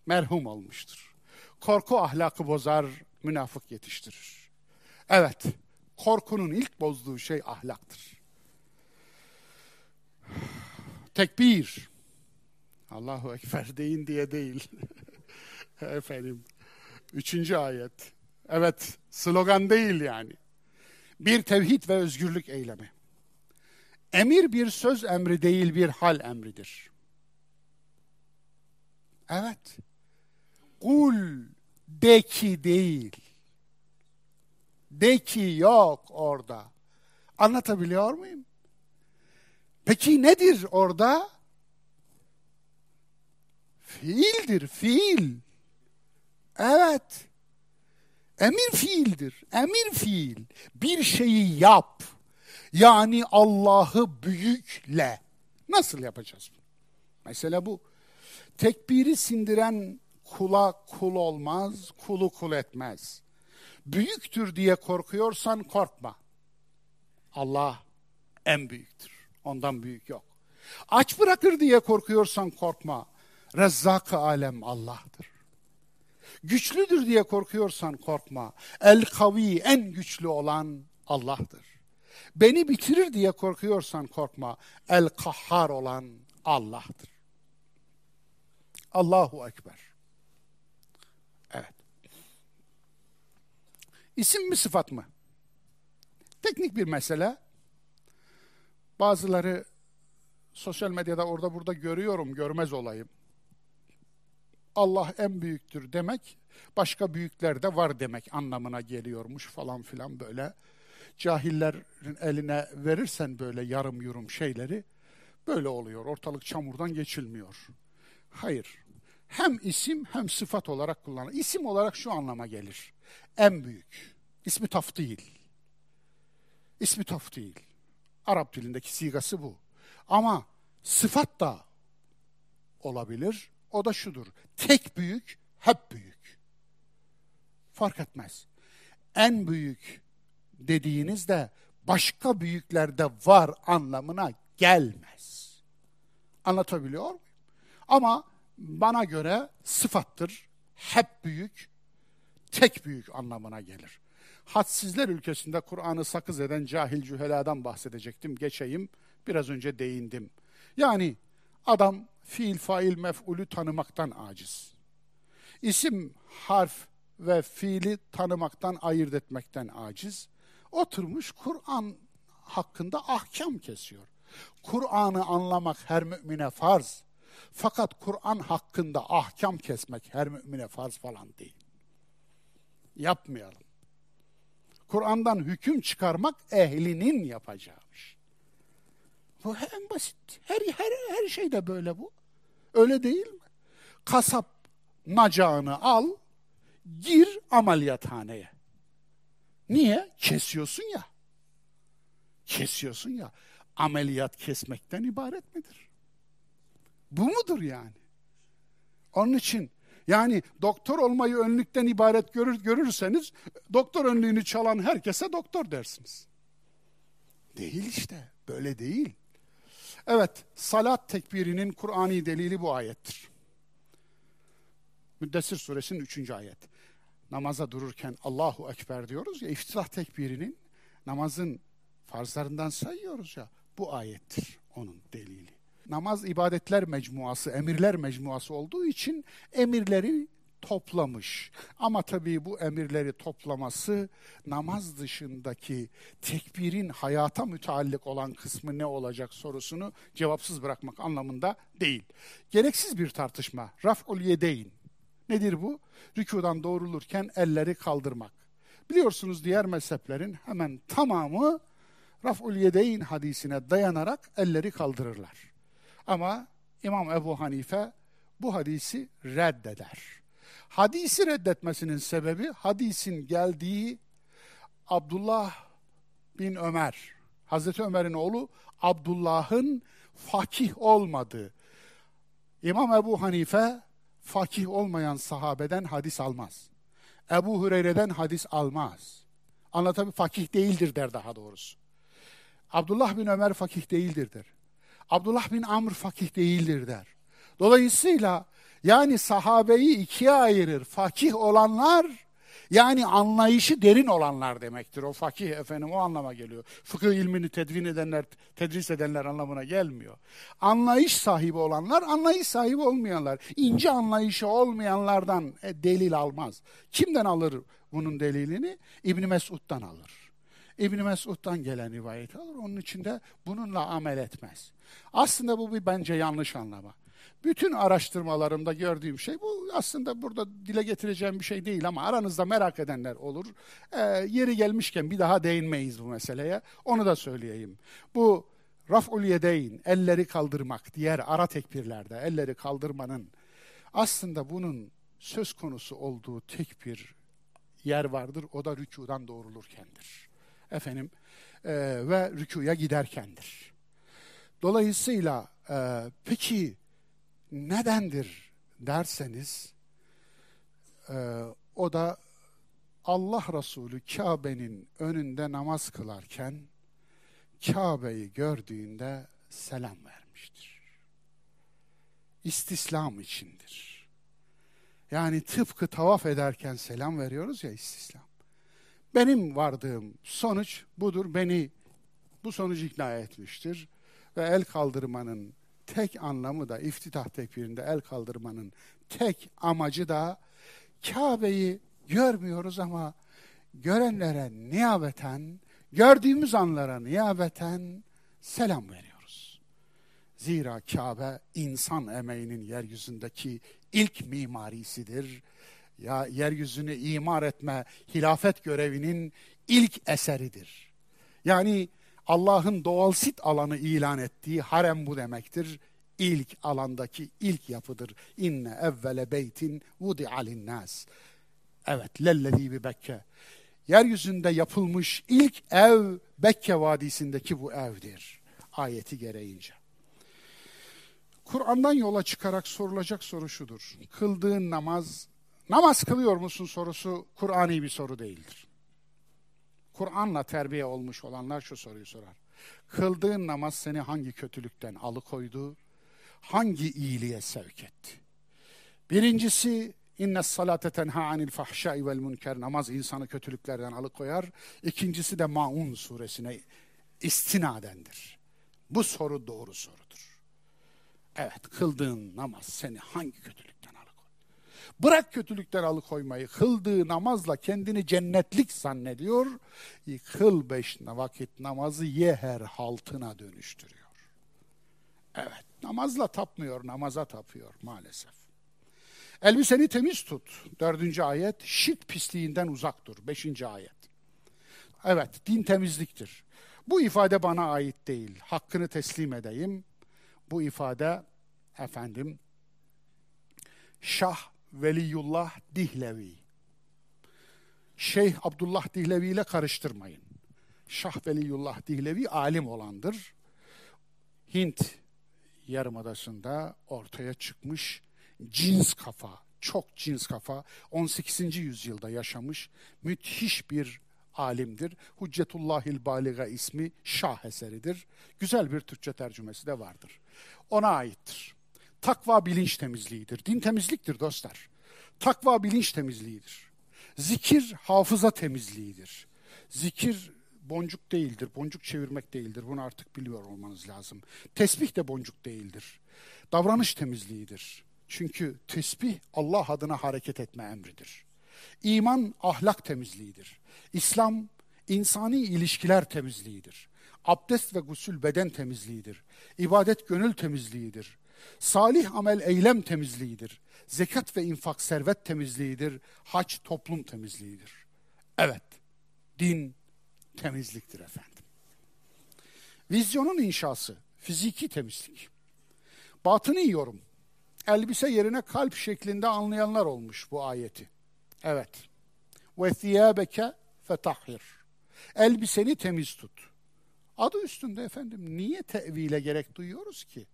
Merhum olmuştur. Korku ahlakı bozar, münafık yetiştirir. Evet, korkunun ilk bozduğu şey ahlaktır. Tekbir. Allahu Ekber deyin diye değil. Efendim. Üçüncü ayet. Evet, slogan değil yani. Bir tevhid ve özgürlük eylemi. Emir bir söz emri değil, bir hal emridir. Evet. Kul de ki değil. De ki yok orada. Anlatabiliyor muyum? Peki nedir orada? Fiildir, fiil. Evet. Emir fiildir. Emir fiil. Bir şeyi yap. Yani Allah'ı büyükle. Nasıl yapacağız bunu? Mesela bu. Tekbiri sindiren kula kul olmaz, kulu kul etmez. Büyüktür diye korkuyorsan korkma. Allah en büyüktür. Ondan büyük yok. Aç bırakır diye korkuyorsan korkma. Rezzak-ı alem Allah'tır. Güçlüdür diye korkuyorsan korkma. El kavi en güçlü olan Allah'tır. Beni bitirir diye korkuyorsan korkma. El kahhar olan Allah'tır. Allahu Ekber. Evet. İsim mi sıfat mı? Teknik bir mesele. Bazıları sosyal medyada orada burada görüyorum, görmez olayım. Allah en büyüktür demek, başka büyükler de var demek anlamına geliyormuş falan filan böyle. Cahillerin eline verirsen böyle yarım yurum şeyleri, böyle oluyor. Ortalık çamurdan geçilmiyor. Hayır. Hem isim hem sıfat olarak kullanılır. İsim olarak şu anlama gelir. En büyük. İsmi taf değil. İsmi taf değil. Arap dilindeki sigası bu. Ama sıfat da olabilir. O da şudur. Tek büyük, hep büyük. Fark etmez. En büyük dediğinizde başka büyüklerde var anlamına gelmez. Anlatabiliyor muyum? Ama bana göre sıfattır. Hep büyük, tek büyük anlamına gelir. Hadsizler ülkesinde Kur'an'ı sakız eden cahil cüheladan bahsedecektim. Geçeyim. Biraz önce değindim. Yani adam fiil, fail, mef'ulü tanımaktan aciz. İsim, harf ve fiili tanımaktan, ayırt etmekten aciz. Oturmuş Kur'an hakkında ahkam kesiyor. Kur'an'ı anlamak her mümine farz. Fakat Kur'an hakkında ahkam kesmek her mümine farz falan değil. Yapmayalım. Kur'an'dan hüküm çıkarmak ehlinin yapacağı. Bu en basit. Her, her, her şeyde böyle bu. Öyle değil mi? Kasap nacağını al, gir ameliyathaneye. Niye? Kesiyorsun ya. Kesiyorsun ya. Ameliyat kesmekten ibaret midir? Bu mudur yani? Onun için yani doktor olmayı önlükten ibaret görür, görürseniz doktor önlüğünü çalan herkese doktor dersiniz. Değil işte. Böyle değil. Evet, salat tekbirinin Kur'ani delili bu ayettir. Müddessir suresinin üçüncü ayet. Namaza dururken Allahu Ekber diyoruz ya, iftitah tekbirinin namazın farzlarından sayıyoruz ya, bu ayettir onun delili. Namaz ibadetler mecmuası, emirler mecmuası olduğu için emirleri toplamış. Ama tabii bu emirleri toplaması namaz dışındaki tekbirin hayata müteallik olan kısmı ne olacak sorusunu cevapsız bırakmak anlamında değil. Gereksiz bir tartışma. Raf'ul yedeyn. Nedir bu? Rükudan doğrulurken elleri kaldırmak. Biliyorsunuz diğer mezheplerin hemen tamamı Raf'ul yedeyn hadisine dayanarak elleri kaldırırlar. Ama İmam Ebu Hanife bu hadisi reddeder. Hadisi reddetmesinin sebebi hadisin geldiği Abdullah bin Ömer, Hazreti Ömer'in oğlu Abdullah'ın fakih olmadığı. İmam Ebu Hanife fakih olmayan sahabeden hadis almaz. Ebu Hureyre'den hadis almaz. Anlatabiliyor Fakih değildir der daha doğrusu. Abdullah bin Ömer fakih değildir der. Abdullah bin Amr fakih değildir der. Dolayısıyla yani sahabeyi ikiye ayırır. Fakih olanlar yani anlayışı derin olanlar demektir. O fakih efendim o anlama geliyor. Fıkıh ilmini tedvin edenler, tedris edenler anlamına gelmiyor. Anlayış sahibi olanlar, anlayış sahibi olmayanlar. ince anlayışı olmayanlardan e, delil almaz. Kimden alır bunun delilini? İbni Mesud'dan alır. İbni Mesud'dan gelen rivayet alır. Onun içinde bununla amel etmez. Aslında bu bir bence yanlış anlama. Bütün araştırmalarımda gördüğüm şey bu aslında burada dile getireceğim bir şey değil ama aranızda merak edenler olur. Ee, yeri gelmişken bir daha değinmeyiz bu meseleye. Onu da söyleyeyim. Bu raf'ul yedeyn, elleri kaldırmak, diğer ara tekbirlerde elleri kaldırmanın aslında bunun söz konusu olduğu tek bir yer vardır. O da rükudan doğrulurkendir. Efendim e, ve rükuya giderkendir. Dolayısıyla e, peki nedendir derseniz e, o da Allah Resulü Kabe'nin önünde namaz kılarken Kabe'yi gördüğünde selam vermiş. edilmiştir. İstislam içindir. Yani tıpkı tavaf ederken selam veriyoruz ya istislam. Benim vardığım sonuç budur. Beni bu sonucu ikna etmiştir. Ve el kaldırmanın tek anlamı da iftitah tekbirinde el kaldırmanın tek amacı da Kabe'yi görmüyoruz ama görenlere niyabeten, gördüğümüz anlara niyabeten selam veriyoruz. Zira Kabe insan emeğinin yeryüzündeki ilk mimarisidir. Ya yeryüzünü imar etme hilafet görevinin ilk eseridir. Yani Allah'ın doğal sit alanı ilan ettiği harem bu demektir. İlk alandaki ilk yapıdır. İnne evvele beytin vudi'a linnas. Evet, lellezî bi Bekke. Yeryüzünde yapılmış ilk ev Bekke Vadisi'ndeki bu evdir. Ayeti gereğince. Kur'an'dan yola çıkarak sorulacak soru şudur. Kıldığın namaz, namaz kılıyor musun sorusu Kur'ani bir soru değildir. Kur'an'la terbiye olmuş olanlar şu soruyu sorar. Kıldığın namaz seni hangi kötülükten alıkoydu? Hangi iyiliğe sevk etti? Birincisi inne salate tenha anil fahşai vel münker namaz insanı kötülüklerden alıkoyar. İkincisi de Maun suresine istinadendir. Bu soru doğru sorudur. Evet kıldığın namaz seni hangi kötülük Bırak kötülükten alıkoymayı. Kıldığı namazla kendini cennetlik zannediyor. Kıl beş vakit namazı yeher haltına dönüştürüyor. Evet, namazla tapmıyor, namaza tapıyor maalesef. Elbiseni temiz tut. Dördüncü ayet. Şirk pisliğinden uzak dur. Beşinci ayet. Evet, din temizliktir. Bu ifade bana ait değil. Hakkını teslim edeyim. Bu ifade efendim Şah Veliyullah Dihlevi. Şeyh Abdullah Dihlevi ile karıştırmayın. Şah Veliyullah Dihlevi alim olandır. Hint yarımadasında ortaya çıkmış cins kafa, çok cins kafa, 18. yüzyılda yaşamış müthiş bir alimdir. Hüccetullahil Baliga ismi şah eseridir. Güzel bir Türkçe tercümesi de vardır. Ona aittir. Takva bilinç temizliğidir. Din temizliktir dostlar. Takva bilinç temizliğidir. Zikir hafıza temizliğidir. Zikir boncuk değildir, boncuk çevirmek değildir. Bunu artık biliyor olmanız lazım. Tesbih de boncuk değildir. Davranış temizliğidir. Çünkü tesbih Allah adına hareket etme emridir. İman ahlak temizliğidir. İslam insani ilişkiler temizliğidir. Abdest ve gusül beden temizliğidir. İbadet gönül temizliğidir. Salih amel eylem temizliğidir. Zekat ve infak servet temizliğidir. Hac toplum temizliğidir. Evet, din temizliktir efendim. Vizyonun inşası, fiziki temizlik. Batını yiyorum. Elbise yerine kalp şeklinde anlayanlar olmuş bu ayeti. Evet. Ve thiyâbeke fetahhir. Elbiseni temiz tut. Adı üstünde efendim. Niye tevile gerek duyuyoruz ki?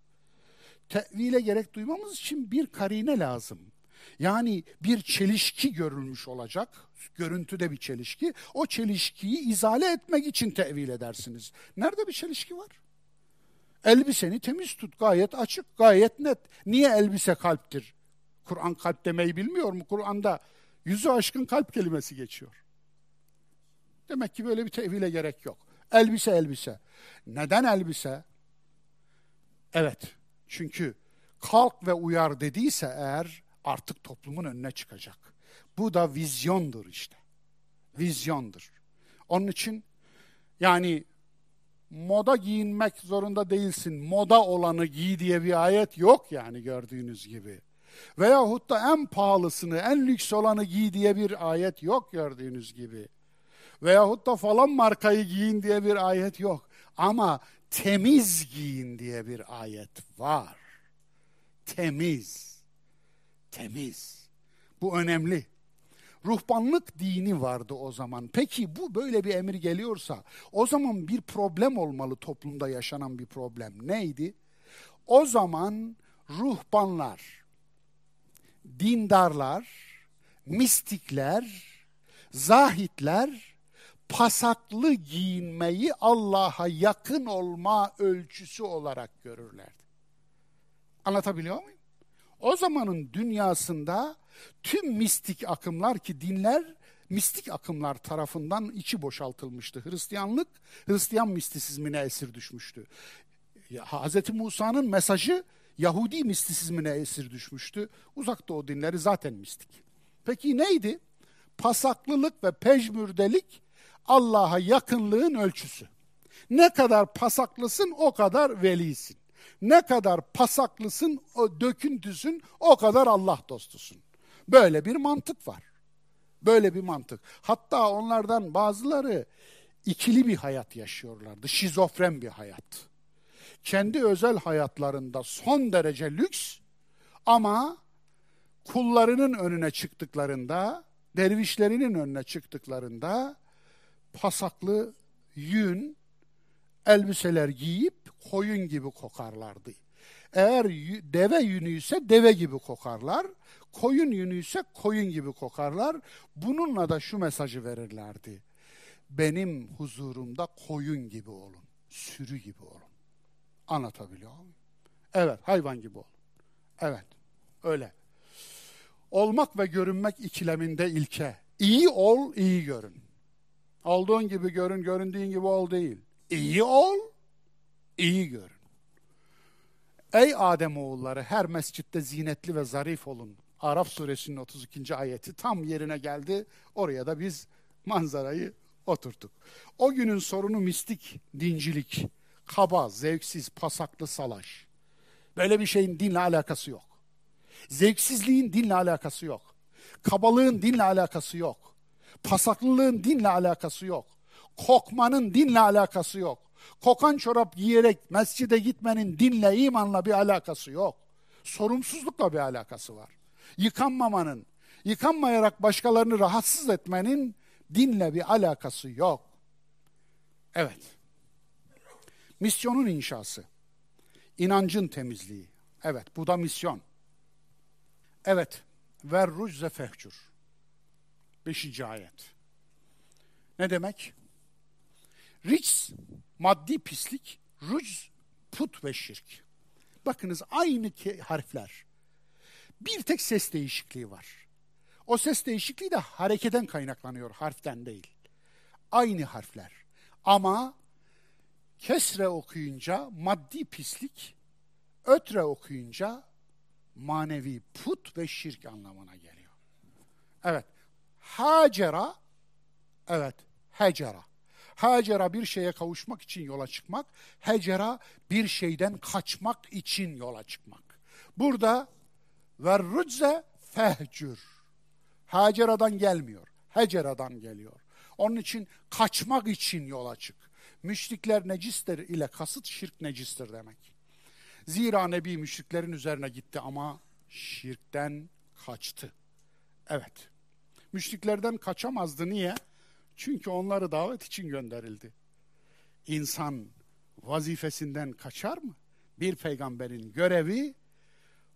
Tevile gerek duymamız için bir karine lazım. Yani bir çelişki görülmüş olacak, görüntüde bir çelişki. O çelişkiyi izale etmek için tevil edersiniz. Nerede bir çelişki var? Elbiseni temiz tut, gayet açık, gayet net. Niye elbise kalptir? Kur'an kalp demeyi bilmiyor mu? Kur'an'da yüzü aşkın kalp kelimesi geçiyor. Demek ki böyle bir tevile gerek yok. Elbise elbise. Neden elbise? Evet, çünkü kalk ve uyar dediyse eğer artık toplumun önüne çıkacak. Bu da vizyondur işte. Vizyondur. Onun için yani moda giyinmek zorunda değilsin. Moda olanı giy diye bir ayet yok yani gördüğünüz gibi. Veyahut da en pahalısını, en lüks olanı giy diye bir ayet yok gördüğünüz gibi. Veyahut da falan markayı giyin diye bir ayet yok. Ama temiz giyin diye bir ayet var. Temiz. Temiz. Bu önemli. Ruhbanlık dini vardı o zaman. Peki bu böyle bir emir geliyorsa o zaman bir problem olmalı toplumda yaşanan bir problem. Neydi? O zaman ruhbanlar, dindarlar, mistikler, zahitler pasaklı giyinmeyi Allah'a yakın olma ölçüsü olarak görürlerdi. Anlatabiliyor muyum? O zamanın dünyasında tüm mistik akımlar ki dinler mistik akımlar tarafından içi boşaltılmıştı. Hristiyanlık, Hristiyan mistisizmine esir düşmüştü. Hz. Musa'nın mesajı Yahudi mistisizmine esir düşmüştü. Uzak Doğu dinleri zaten mistik. Peki neydi? Pasaklılık ve pejmürdelik Allah'a yakınlığın ölçüsü. Ne kadar pasaklısın o kadar velisin. Ne kadar pasaklısın, o döküntüsün o kadar Allah dostusun. Böyle bir mantık var. Böyle bir mantık. Hatta onlardan bazıları ikili bir hayat yaşıyorlardı. Şizofren bir hayat. Kendi özel hayatlarında son derece lüks ama kullarının önüne çıktıklarında, dervişlerinin önüne çıktıklarında pasaklı yün elbiseler giyip koyun gibi kokarlardı. Eğer deve yünü ise deve gibi kokarlar, koyun yünü ise koyun gibi kokarlar. Bununla da şu mesajı verirlerdi. Benim huzurumda koyun gibi olun, sürü gibi olun. Anlatabiliyor muyum? Evet, hayvan gibi olun. Evet, öyle. Olmak ve görünmek ikileminde ilke. İyi ol, iyi görün. Olduğun gibi görün, göründüğün gibi ol değil. İyi ol, iyi görün. Ey Adem oğulları her mescitte zinetli ve zarif olun. Araf suresinin 32. ayeti tam yerine geldi. Oraya da biz manzarayı oturttuk. O günün sorunu mistik, dincilik, kaba, zevksiz, pasaklı salaş. Böyle bir şeyin dinle alakası yok. Zevksizliğin dinle alakası yok. Kabalığın dinle alakası yok. Pasaklılığın dinle alakası yok. Kokmanın dinle alakası yok. Kokan çorap giyerek mescide gitmenin dinle, imanla bir alakası yok. Sorumsuzlukla bir alakası var. Yıkanmamanın, yıkanmayarak başkalarını rahatsız etmenin dinle bir alakası yok. Evet. Misyonun inşası. İnancın temizliği. Evet, bu da misyon. Evet, ver rucze fehcur. Beşinci ayet. Ne demek? Rics, maddi pislik, rucz, put ve şirk. Bakınız aynı harfler. Bir tek ses değişikliği var. O ses değişikliği de hareketen kaynaklanıyor, harften değil. Aynı harfler. Ama kesre okuyunca maddi pislik, ötre okuyunca manevi put ve şirk anlamına geliyor. Evet, hacera, evet, hecera. Hacera bir şeye kavuşmak için yola çıkmak, hecera bir şeyden kaçmak için yola çıkmak. Burada ve rücze fehcür. Hacera'dan gelmiyor, hecera'dan geliyor. Onun için kaçmak için yola çık. Müşrikler necistir ile kasıt şirk necistir demek. Zira Nebi müşriklerin üzerine gitti ama şirkten kaçtı. Evet. Müşriklerden kaçamazdı. Niye? Çünkü onları davet için gönderildi. İnsan vazifesinden kaçar mı? Bir peygamberin görevi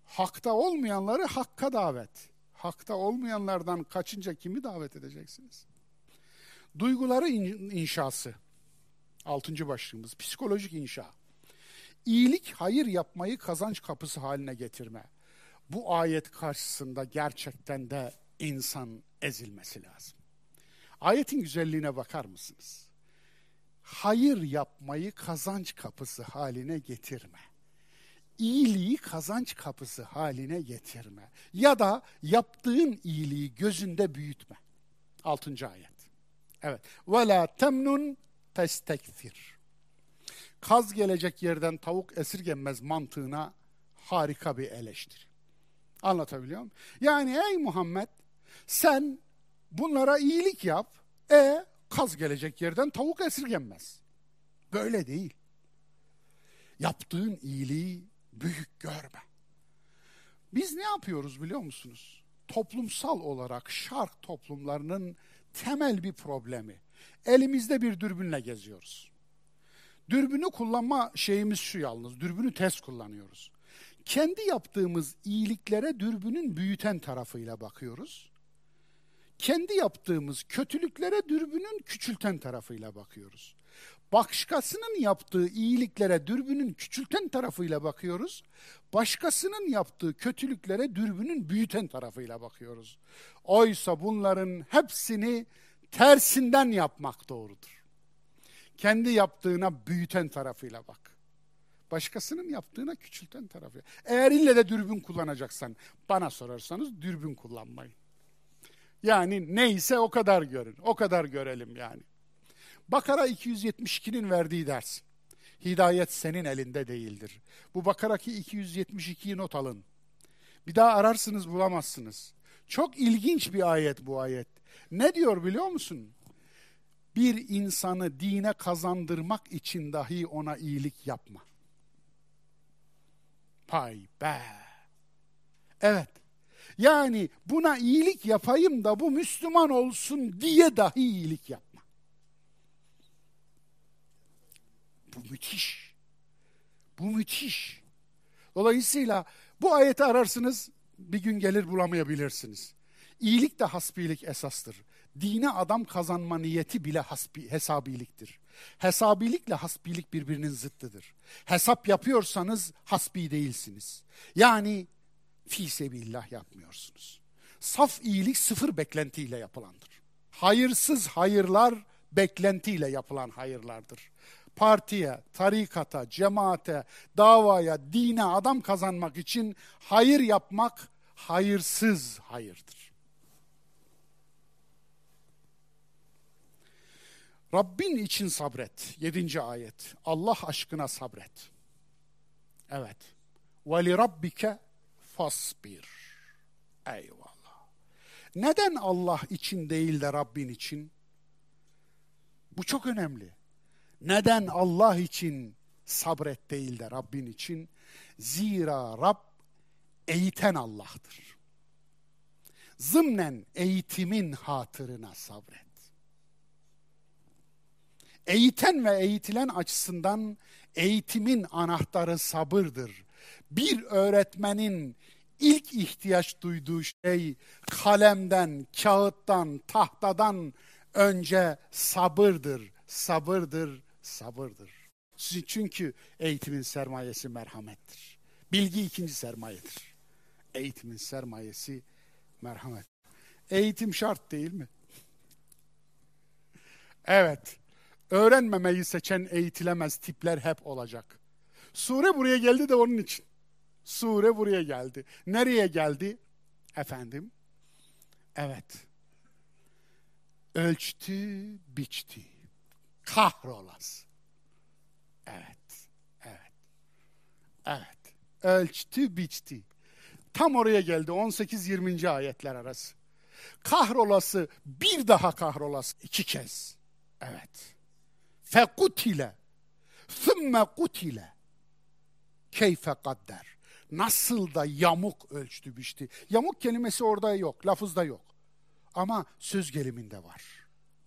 hakta olmayanları hakka davet. Hakta olmayanlardan kaçınca kimi davet edeceksiniz? Duyguları inşası. Altıncı başlığımız psikolojik inşa. İyilik, hayır yapmayı kazanç kapısı haline getirme. Bu ayet karşısında gerçekten de insan ezilmesi lazım. Ayetin güzelliğine bakar mısınız? Hayır yapmayı kazanç kapısı haline getirme. İyiliği kazanç kapısı haline getirme. Ya da yaptığın iyiliği gözünde büyütme. Altıncı ayet. Evet. Ve la temnun testekfir. Kaz gelecek yerden tavuk esirgenmez mantığına harika bir eleştiri. Anlatabiliyor muyum? Yani ey Muhammed sen bunlara iyilik yap. E kaz gelecek yerden tavuk esirgenmez. Böyle değil. Yaptığın iyiliği büyük görme. Biz ne yapıyoruz biliyor musunuz? Toplumsal olarak şark toplumlarının temel bir problemi. Elimizde bir dürbünle geziyoruz. Dürbünü kullanma şeyimiz şu yalnız, dürbünü test kullanıyoruz. Kendi yaptığımız iyiliklere dürbünün büyüten tarafıyla bakıyoruz. Kendi yaptığımız kötülüklere dürbünün küçülten tarafıyla bakıyoruz. Başkasının yaptığı iyiliklere dürbünün küçülten tarafıyla bakıyoruz. Başkasının yaptığı kötülüklere dürbünün büyüten tarafıyla bakıyoruz. Oysa bunların hepsini tersinden yapmak doğrudur. Kendi yaptığına büyüten tarafıyla bak. Başkasının yaptığına küçülten tarafı. Eğer ille de dürbün kullanacaksan, bana sorarsanız dürbün kullanmayın. Yani neyse o kadar görün, o kadar görelim yani. Bakara 272'nin verdiği ders. Hidayet senin elinde değildir. Bu Bakara'ki 272'yi not alın. Bir daha ararsınız bulamazsınız. Çok ilginç bir ayet bu ayet. Ne diyor biliyor musun? Bir insanı dine kazandırmak için dahi ona iyilik yapma. Pay be. Evet. Yani buna iyilik yapayım da bu Müslüman olsun diye dahi iyilik yapma. Bu müthiş. Bu müthiş. Dolayısıyla bu ayeti ararsınız bir gün gelir bulamayabilirsiniz. İyilik de hasbilik esastır. Dine adam kazanma niyeti bile hasbi, hesabiliktir. Hesabilikle hasbilik birbirinin zıttıdır. Hesap yapıyorsanız hasbi değilsiniz. Yani fi sebillah yapmıyorsunuz. Saf iyilik sıfır beklentiyle yapılandır. Hayırsız hayırlar beklentiyle yapılan hayırlardır. Partiye, tarikata, cemaate, davaya, dine adam kazanmak için hayır yapmak hayırsız hayırdır. Rabbin için sabret. Yedinci ayet. Allah aşkına sabret. Evet. Ve li rabbike fasbir. Eyvallah. Neden Allah için değil de Rabbin için? Bu çok önemli. Neden Allah için sabret değil de Rabbin için? Zira Rab eğiten Allah'tır. Zımnen eğitimin hatırına sabret. Eğiten ve eğitilen açısından eğitimin anahtarı sabırdır. Bir öğretmenin ilk ihtiyaç duyduğu şey kalemden, kağıttan, tahtadan önce sabırdır, sabırdır, sabırdır. Çünkü eğitimin sermayesi merhamettir. Bilgi ikinci sermayedir. Eğitimin sermayesi merhamet. Eğitim şart değil mi? Evet öğrenmemeyi seçen eğitilemez tipler hep olacak. Sure buraya geldi de onun için. Sure buraya geldi. Nereye geldi? Efendim? Evet. Ölçtü, biçti. Kahrolas. Evet. Evet. Evet. Ölçtü, biçti. Tam oraya geldi 18-20. ayetler arası. Kahrolası bir daha kahrolası iki kez. Evet fekutile thumme kutile keyfe kadder nasıl da yamuk ölçtü biçti. Yamuk kelimesi orada yok, lafızda yok. Ama söz geliminde var.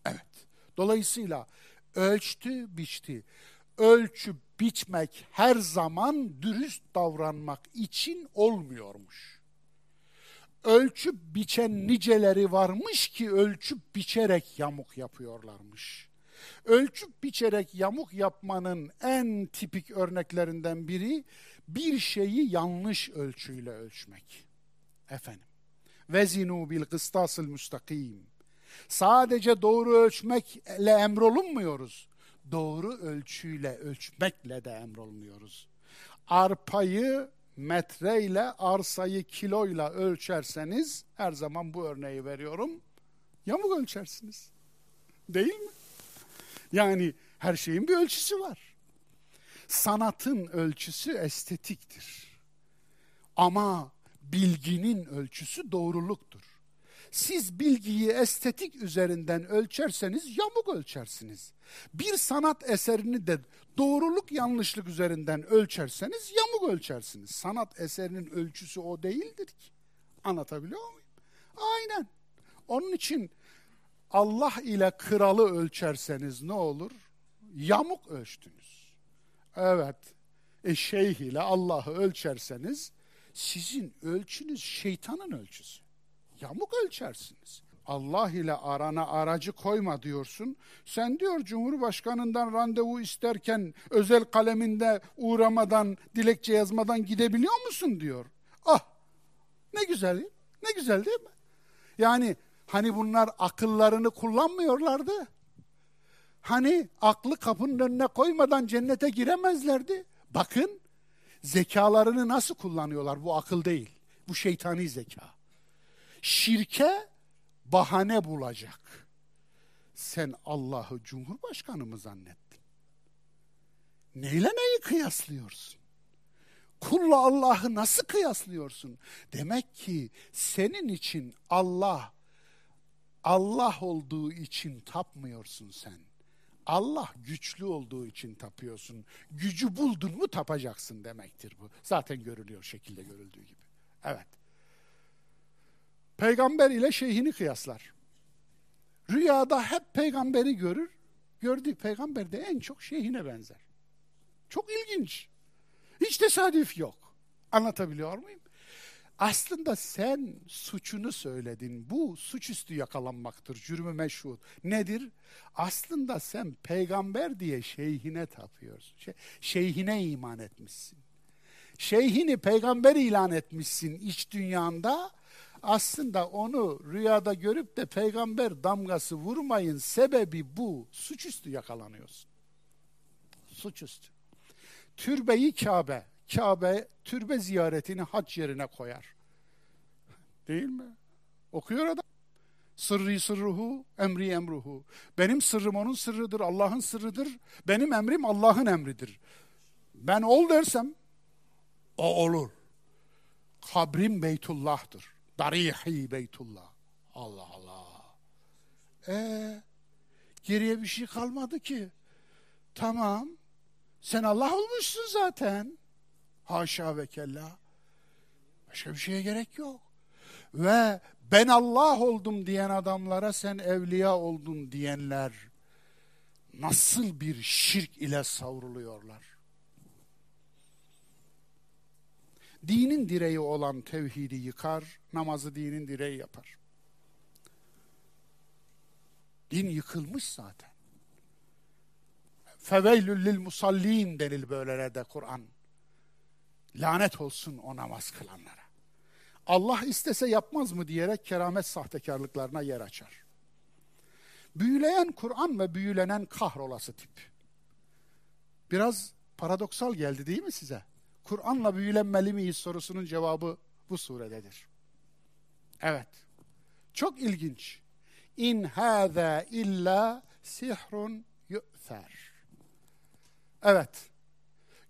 Evet. Dolayısıyla ölçtü, biçti. Ölçü biçmek her zaman dürüst davranmak için olmuyormuş. Ölçüp biçen niceleri varmış ki ölçüp biçerek yamuk yapıyorlarmış. Ölçüp biçerek yamuk yapmanın en tipik örneklerinden biri bir şeyi yanlış ölçüyle ölçmek. Efendim. Vezinu bil kıstasıl müstakim. Sadece doğru ölçmekle emrolunmuyoruz. Doğru ölçüyle ölçmekle de emrolmuyoruz. Arpayı metreyle, arsayı kiloyla ölçerseniz, her zaman bu örneği veriyorum, yamuk ölçersiniz. Değil mi? Yani her şeyin bir ölçüsü var. Sanatın ölçüsü estetiktir. Ama bilginin ölçüsü doğruluktur. Siz bilgiyi estetik üzerinden ölçerseniz yamuk ölçersiniz. Bir sanat eserini de doğruluk yanlışlık üzerinden ölçerseniz yamuk ölçersiniz. Sanat eserinin ölçüsü o değildir ki. Anlatabiliyor muyum? Aynen. Onun için Allah ile kralı ölçerseniz ne olur? Yamuk ölçtünüz. Evet. E şeyh ile Allah'ı ölçerseniz sizin ölçünüz şeytanın ölçüsü. Yamuk ölçersiniz. Allah ile arana aracı koyma diyorsun. Sen diyor Cumhurbaşkanından randevu isterken özel kaleminde uğramadan, dilekçe yazmadan gidebiliyor musun diyor. Ah ne güzel, ne güzel değil mi? Yani hani bunlar akıllarını kullanmıyorlardı. Hani aklı kapının önüne koymadan cennete giremezlerdi. Bakın zekalarını nasıl kullanıyorlar bu akıl değil. Bu şeytani zeka. Şirke bahane bulacak. Sen Allah'ı Cumhurbaşkanı mı zannettin? Neyle neyi kıyaslıyorsun? Kulla Allah'ı nasıl kıyaslıyorsun? Demek ki senin için Allah, Allah olduğu için tapmıyorsun sen. Allah güçlü olduğu için tapıyorsun. Gücü buldun mu tapacaksın demektir bu. Zaten görülüyor şekilde görüldüğü gibi. Evet. Peygamber ile şeyhini kıyaslar. Rüyada hep peygamberi görür. Gördüğü peygamber de en çok şeyhine benzer. Çok ilginç. Hiç tesadüf yok. Anlatabiliyor muyum? Aslında sen suçunu söyledin. Bu suçüstü yakalanmaktır. Cürmü meşhur. Nedir? Aslında sen peygamber diye şeyhine tapıyorsun. Şey, şeyhine iman etmişsin. Şeyhini peygamber ilan etmişsin iç dünyanda. Aslında onu rüyada görüp de peygamber damgası vurmayın sebebi bu. Suçüstü yakalanıyorsun. Suçüstü. Türbeyi Kabe, Kabe türbe ziyaretini hac yerine koyar. Değil mi? Okuyor adam. Sırrı sırruhu, emri emruhu. Benim sırrım onun sırrıdır, Allah'ın sırrıdır. Benim emrim Allah'ın emridir. Ben ol dersem, o olur. Kabrim Beytullah'tır. Darihi Beytullah. Allah Allah. Ee, geriye bir şey kalmadı ki. Tamam. Sen Allah olmuşsun zaten. Haşa ve kella. Başka bir şeye gerek yok. Ve ben Allah oldum diyen adamlara sen evliya oldun diyenler nasıl bir şirk ile savruluyorlar. Dinin direği olan tevhidi yıkar, namazı dinin direği yapar. Din yıkılmış zaten. Feveylül lil musallin denil böylelerde Kur'an. Lanet olsun o namaz kılanlara. Allah istese yapmaz mı diyerek keramet sahtekarlıklarına yer açar. Büyüleyen Kur'an ve büyülenen kahrolası tip. Biraz paradoksal geldi değil mi size? Kur'an'la büyülenmeli miyiz sorusunun cevabı bu surededir. Evet. Çok ilginç. İn hâzâ illa sihrun yu'fer. Evet.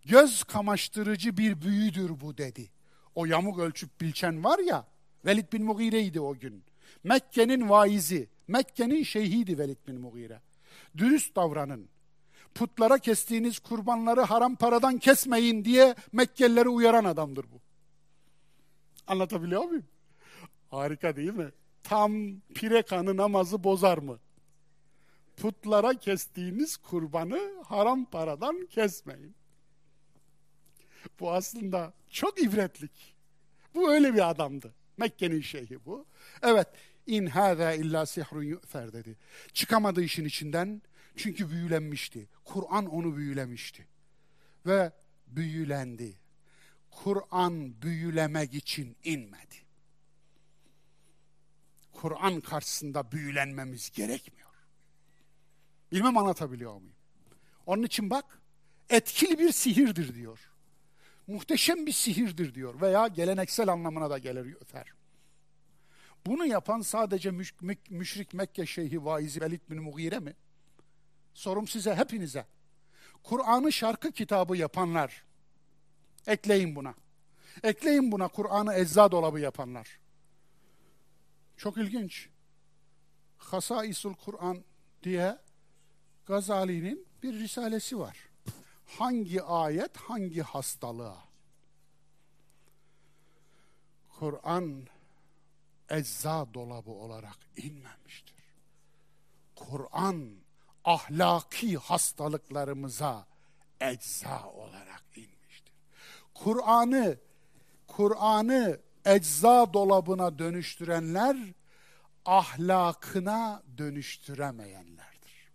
Göz kamaştırıcı bir büyüdür bu dedi. O yamuk ölçüp bilçen var ya, Velid bin Mughire'ydi o gün. Mekke'nin vaizi, Mekke'nin şeyhiydi Velid bin Mughire. Dürüst davranın. Putlara kestiğiniz kurbanları haram paradan kesmeyin diye Mekkelileri uyaran adamdır bu. Anlatabiliyor muyum? Harika değil mi? Tam pire kanı namazı bozar mı? Putlara kestiğiniz kurbanı haram paradan kesmeyin. Bu aslında çok ibretlik. Bu öyle bir adamdı. Mekke'nin şeyhi bu. Evet, in hâzâ illa sihrun yu'fer dedi. Çıkamadı işin içinden çünkü büyülenmişti. Kur'an onu büyülemişti. Ve büyülendi. Kur'an büyülemek için inmedi. Kur'an karşısında büyülenmemiz gerekmiyor. Bilmem anlatabiliyor muyum? Onun için bak, etkili bir sihirdir diyor muhteşem bir sihirdir diyor veya geleneksel anlamına da gelir öter. Bunu yapan sadece müş, müşrik Mekke şeyhi vaizi Velid bin Mughire mi? Sorum size hepinize. Kur'an'ı şarkı kitabı yapanlar. Ekleyin buna. Ekleyin buna Kur'an'ı ecza dolabı yapanlar. Çok ilginç. Hasaisul Kur'an diye Gazali'nin bir risalesi var hangi ayet hangi hastalığa? Kur'an ecza dolabı olarak inmemiştir. Kur'an ahlaki hastalıklarımıza ecza olarak inmiştir. Kur'an'ı Kur'an'ı ecza dolabına dönüştürenler ahlakına dönüştüremeyenlerdir.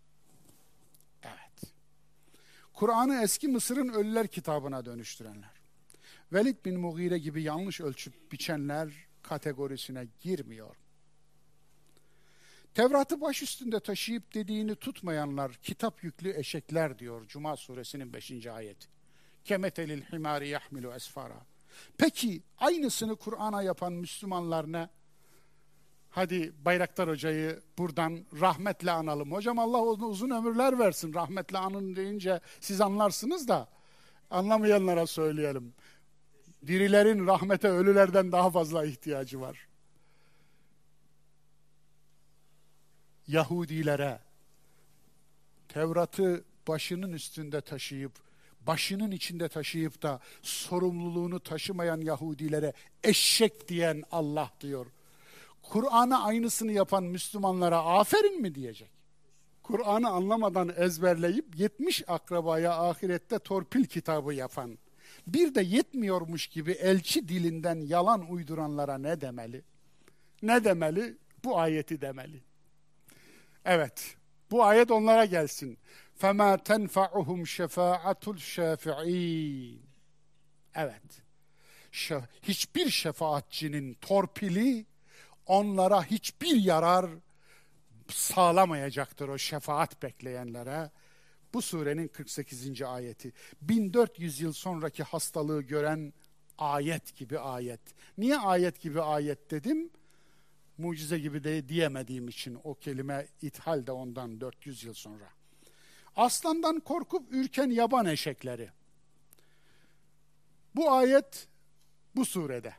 Evet. Kur'an'ı eski Mısır'ın ölüler kitabına dönüştürenler. Velid bin Mughire gibi yanlış ölçüp biçenler kategorisine girmiyor. Tevrat'ı baş üstünde taşıyıp dediğini tutmayanlar kitap yüklü eşekler diyor Cuma suresinin 5. ayeti. Kemetelil himari yahmilu esfara. Peki aynısını Kur'an'a yapan Müslümanlar ne? Hadi Bayraktar Hoca'yı buradan rahmetle analım. Hocam Allah ona uzun ömürler versin. Rahmetle anın deyince siz anlarsınız da anlamayanlara söyleyelim. Dirilerin rahmete ölülerden daha fazla ihtiyacı var. Yahudilere Tevrat'ı başının üstünde taşıyıp başının içinde taşıyıp da sorumluluğunu taşımayan Yahudilere eşek diyen Allah diyor. Kur'an'a aynısını yapan Müslümanlara aferin mi diyecek? Kur'an'ı anlamadan ezberleyip 70 akrabaya ahirette torpil kitabı yapan, bir de yetmiyormuş gibi elçi dilinden yalan uyduranlara ne demeli? Ne demeli? Bu ayeti demeli. Evet, bu ayet onlara gelsin. فَمَا تَنْفَعُهُمْ شَفَاعَةُ الشَّافِعِينَ Evet, hiçbir şefaatçinin torpili onlara hiçbir yarar sağlamayacaktır o şefaat bekleyenlere. Bu surenin 48. ayeti. 1400 yıl sonraki hastalığı gören ayet gibi ayet. Niye ayet gibi ayet dedim? Mucize gibi de diyemediğim için o kelime ithal de ondan 400 yıl sonra. Aslandan korkup ürken yaban eşekleri. Bu ayet bu surede.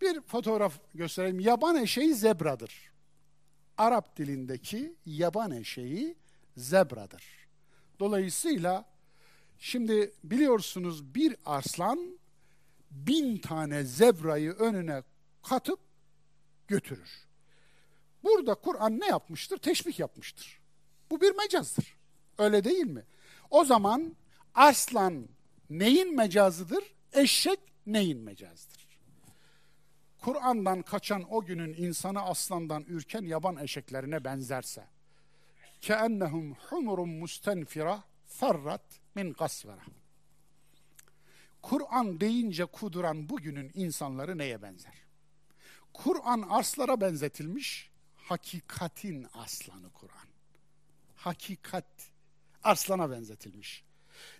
Bir fotoğraf göstereyim. Yaban eşeği zebradır. Arap dilindeki yaban eşeği zebradır. Dolayısıyla şimdi biliyorsunuz bir aslan bin tane zebrayı önüne katıp götürür. Burada Kur'an ne yapmıştır? Teşbih yapmıştır. Bu bir mecazdır. Öyle değil mi? O zaman aslan neyin mecazıdır? Eşek neyin mecazıdır? Kur'an'dan kaçan o günün insanı aslandan ürken yaban eşeklerine benzerse keennehum humurun mustenfira ferrat min gasvera. Kur'an deyince kuduran bugünün insanları neye benzer? Kur'an aslara benzetilmiş, hakikatin aslanı Kur'an. Hakikat aslana benzetilmiş.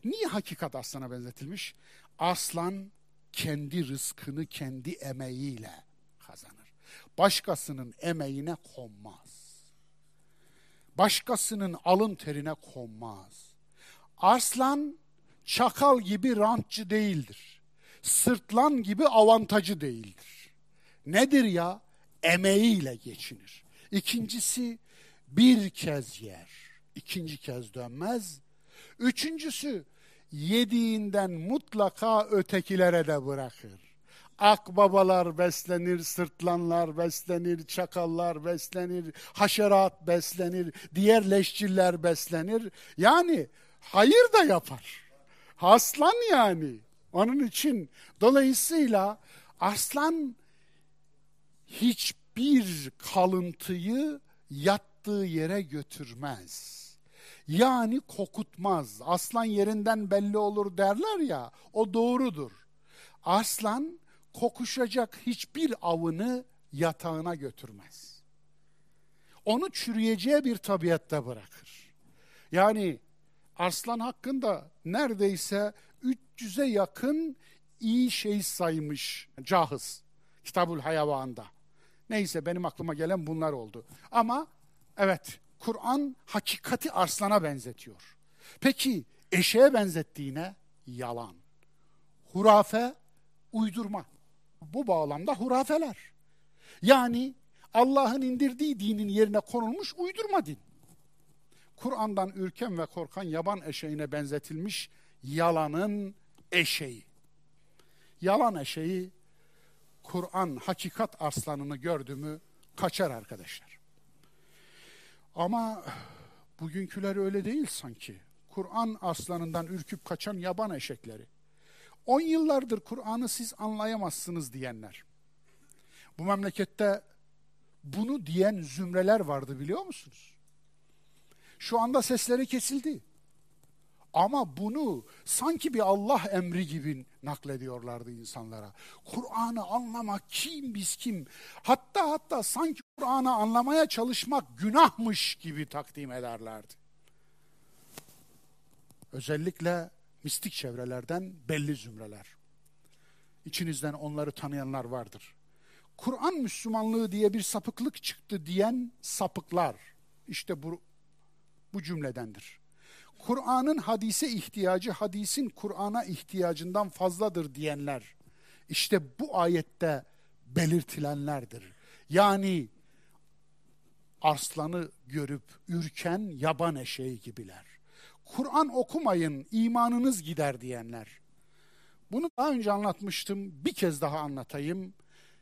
Niye hakikat aslana benzetilmiş? Aslan kendi rızkını kendi emeğiyle kazanır. Başkasının emeğine konmaz. Başkasının alın terine konmaz. Arslan çakal gibi rantçı değildir. Sırtlan gibi avantajı değildir. Nedir ya? Emeğiyle geçinir. İkincisi bir kez yer. ikinci kez dönmez. Üçüncüsü yediğinden mutlaka ötekilere de bırakır. Akbabalar beslenir, sırtlanlar beslenir, çakallar beslenir, haşerat beslenir, diğer leşçiller beslenir. Yani hayır da yapar. Aslan yani. Onun için dolayısıyla aslan hiçbir kalıntıyı yattığı yere götürmez. Yani kokutmaz. Aslan yerinden belli olur derler ya, o doğrudur. Aslan kokuşacak hiçbir avını yatağına götürmez. Onu çürüyeceği bir tabiatta bırakır. Yani aslan hakkında neredeyse 300'e yakın iyi şey saymış Cahız Kitabul Hayvan'da. Neyse benim aklıma gelen bunlar oldu. Ama evet Kur'an hakikati arslana benzetiyor. Peki eşeğe benzettiğine yalan. Hurafe, uydurma. Bu bağlamda hurafeler. Yani Allah'ın indirdiği dinin yerine konulmuş uydurma din. Kur'an'dan ürken ve korkan yaban eşeğine benzetilmiş yalanın eşeği. Yalan eşeği Kur'an hakikat arslanını gördü mü kaçar arkadaşlar. Ama bugünküler öyle değil sanki. Kur'an aslanından ürküp kaçan yaban eşekleri. On yıllardır Kur'an'ı siz anlayamazsınız diyenler. Bu memlekette bunu diyen zümreler vardı biliyor musunuz? Şu anda sesleri kesildi. Ama bunu sanki bir Allah emri gibi naklediyorlardı insanlara. Kur'an'ı anlamak kim biz kim? Hatta hatta sanki Kur'an'ı anlamaya çalışmak günahmış gibi takdim ederlerdi. Özellikle mistik çevrelerden belli zümreler. İçinizden onları tanıyanlar vardır. Kur'an Müslümanlığı diye bir sapıklık çıktı diyen sapıklar işte bu, bu cümledendir. Kur'an'ın hadise ihtiyacı hadisin Kur'an'a ihtiyacından fazladır diyenler işte bu ayette belirtilenlerdir. Yani arslanı görüp ürken yaban eşeği gibiler. Kur'an okumayın imanınız gider diyenler. Bunu daha önce anlatmıştım bir kez daha anlatayım.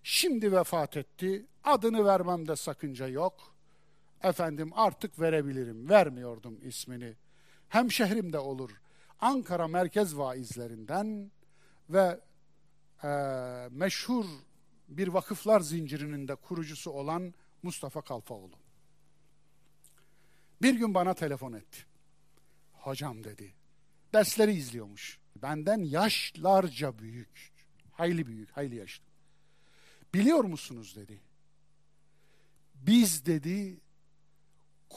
Şimdi vefat etti adını vermemde sakınca yok. Efendim artık verebilirim vermiyordum ismini hemşehrim de olur. Ankara merkez vaizlerinden ve e, meşhur bir vakıflar zincirinin de kurucusu olan Mustafa Kalfaoğlu. Bir gün bana telefon etti. Hocam dedi, dersleri izliyormuş. Benden yaşlarca büyük, hayli büyük, hayli yaşlı. Biliyor musunuz dedi. Biz dedi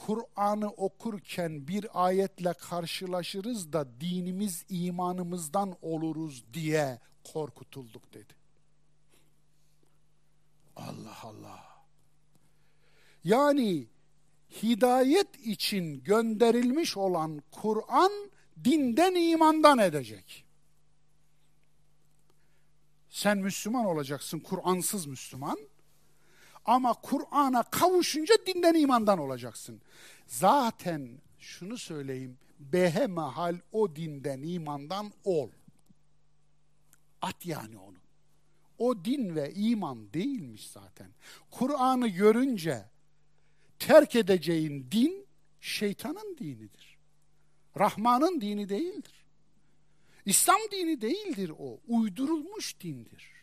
Kur'an'ı okurken bir ayetle karşılaşırız da dinimiz imanımızdan oluruz diye korkutulduk dedi. Allah Allah. Yani hidayet için gönderilmiş olan Kur'an dinden imandan edecek. Sen Müslüman olacaksın, Kur'ansız Müslüman. Ama Kur'an'a kavuşunca dinden imandan olacaksın. Zaten şunu söyleyeyim, behemahal o dinden imandan ol. At yani onu. O din ve iman değilmiş zaten. Kur'an'ı görünce terk edeceğin din şeytanın dinidir. Rahman'ın dini değildir. İslam dini değildir o. Uydurulmuş dindir.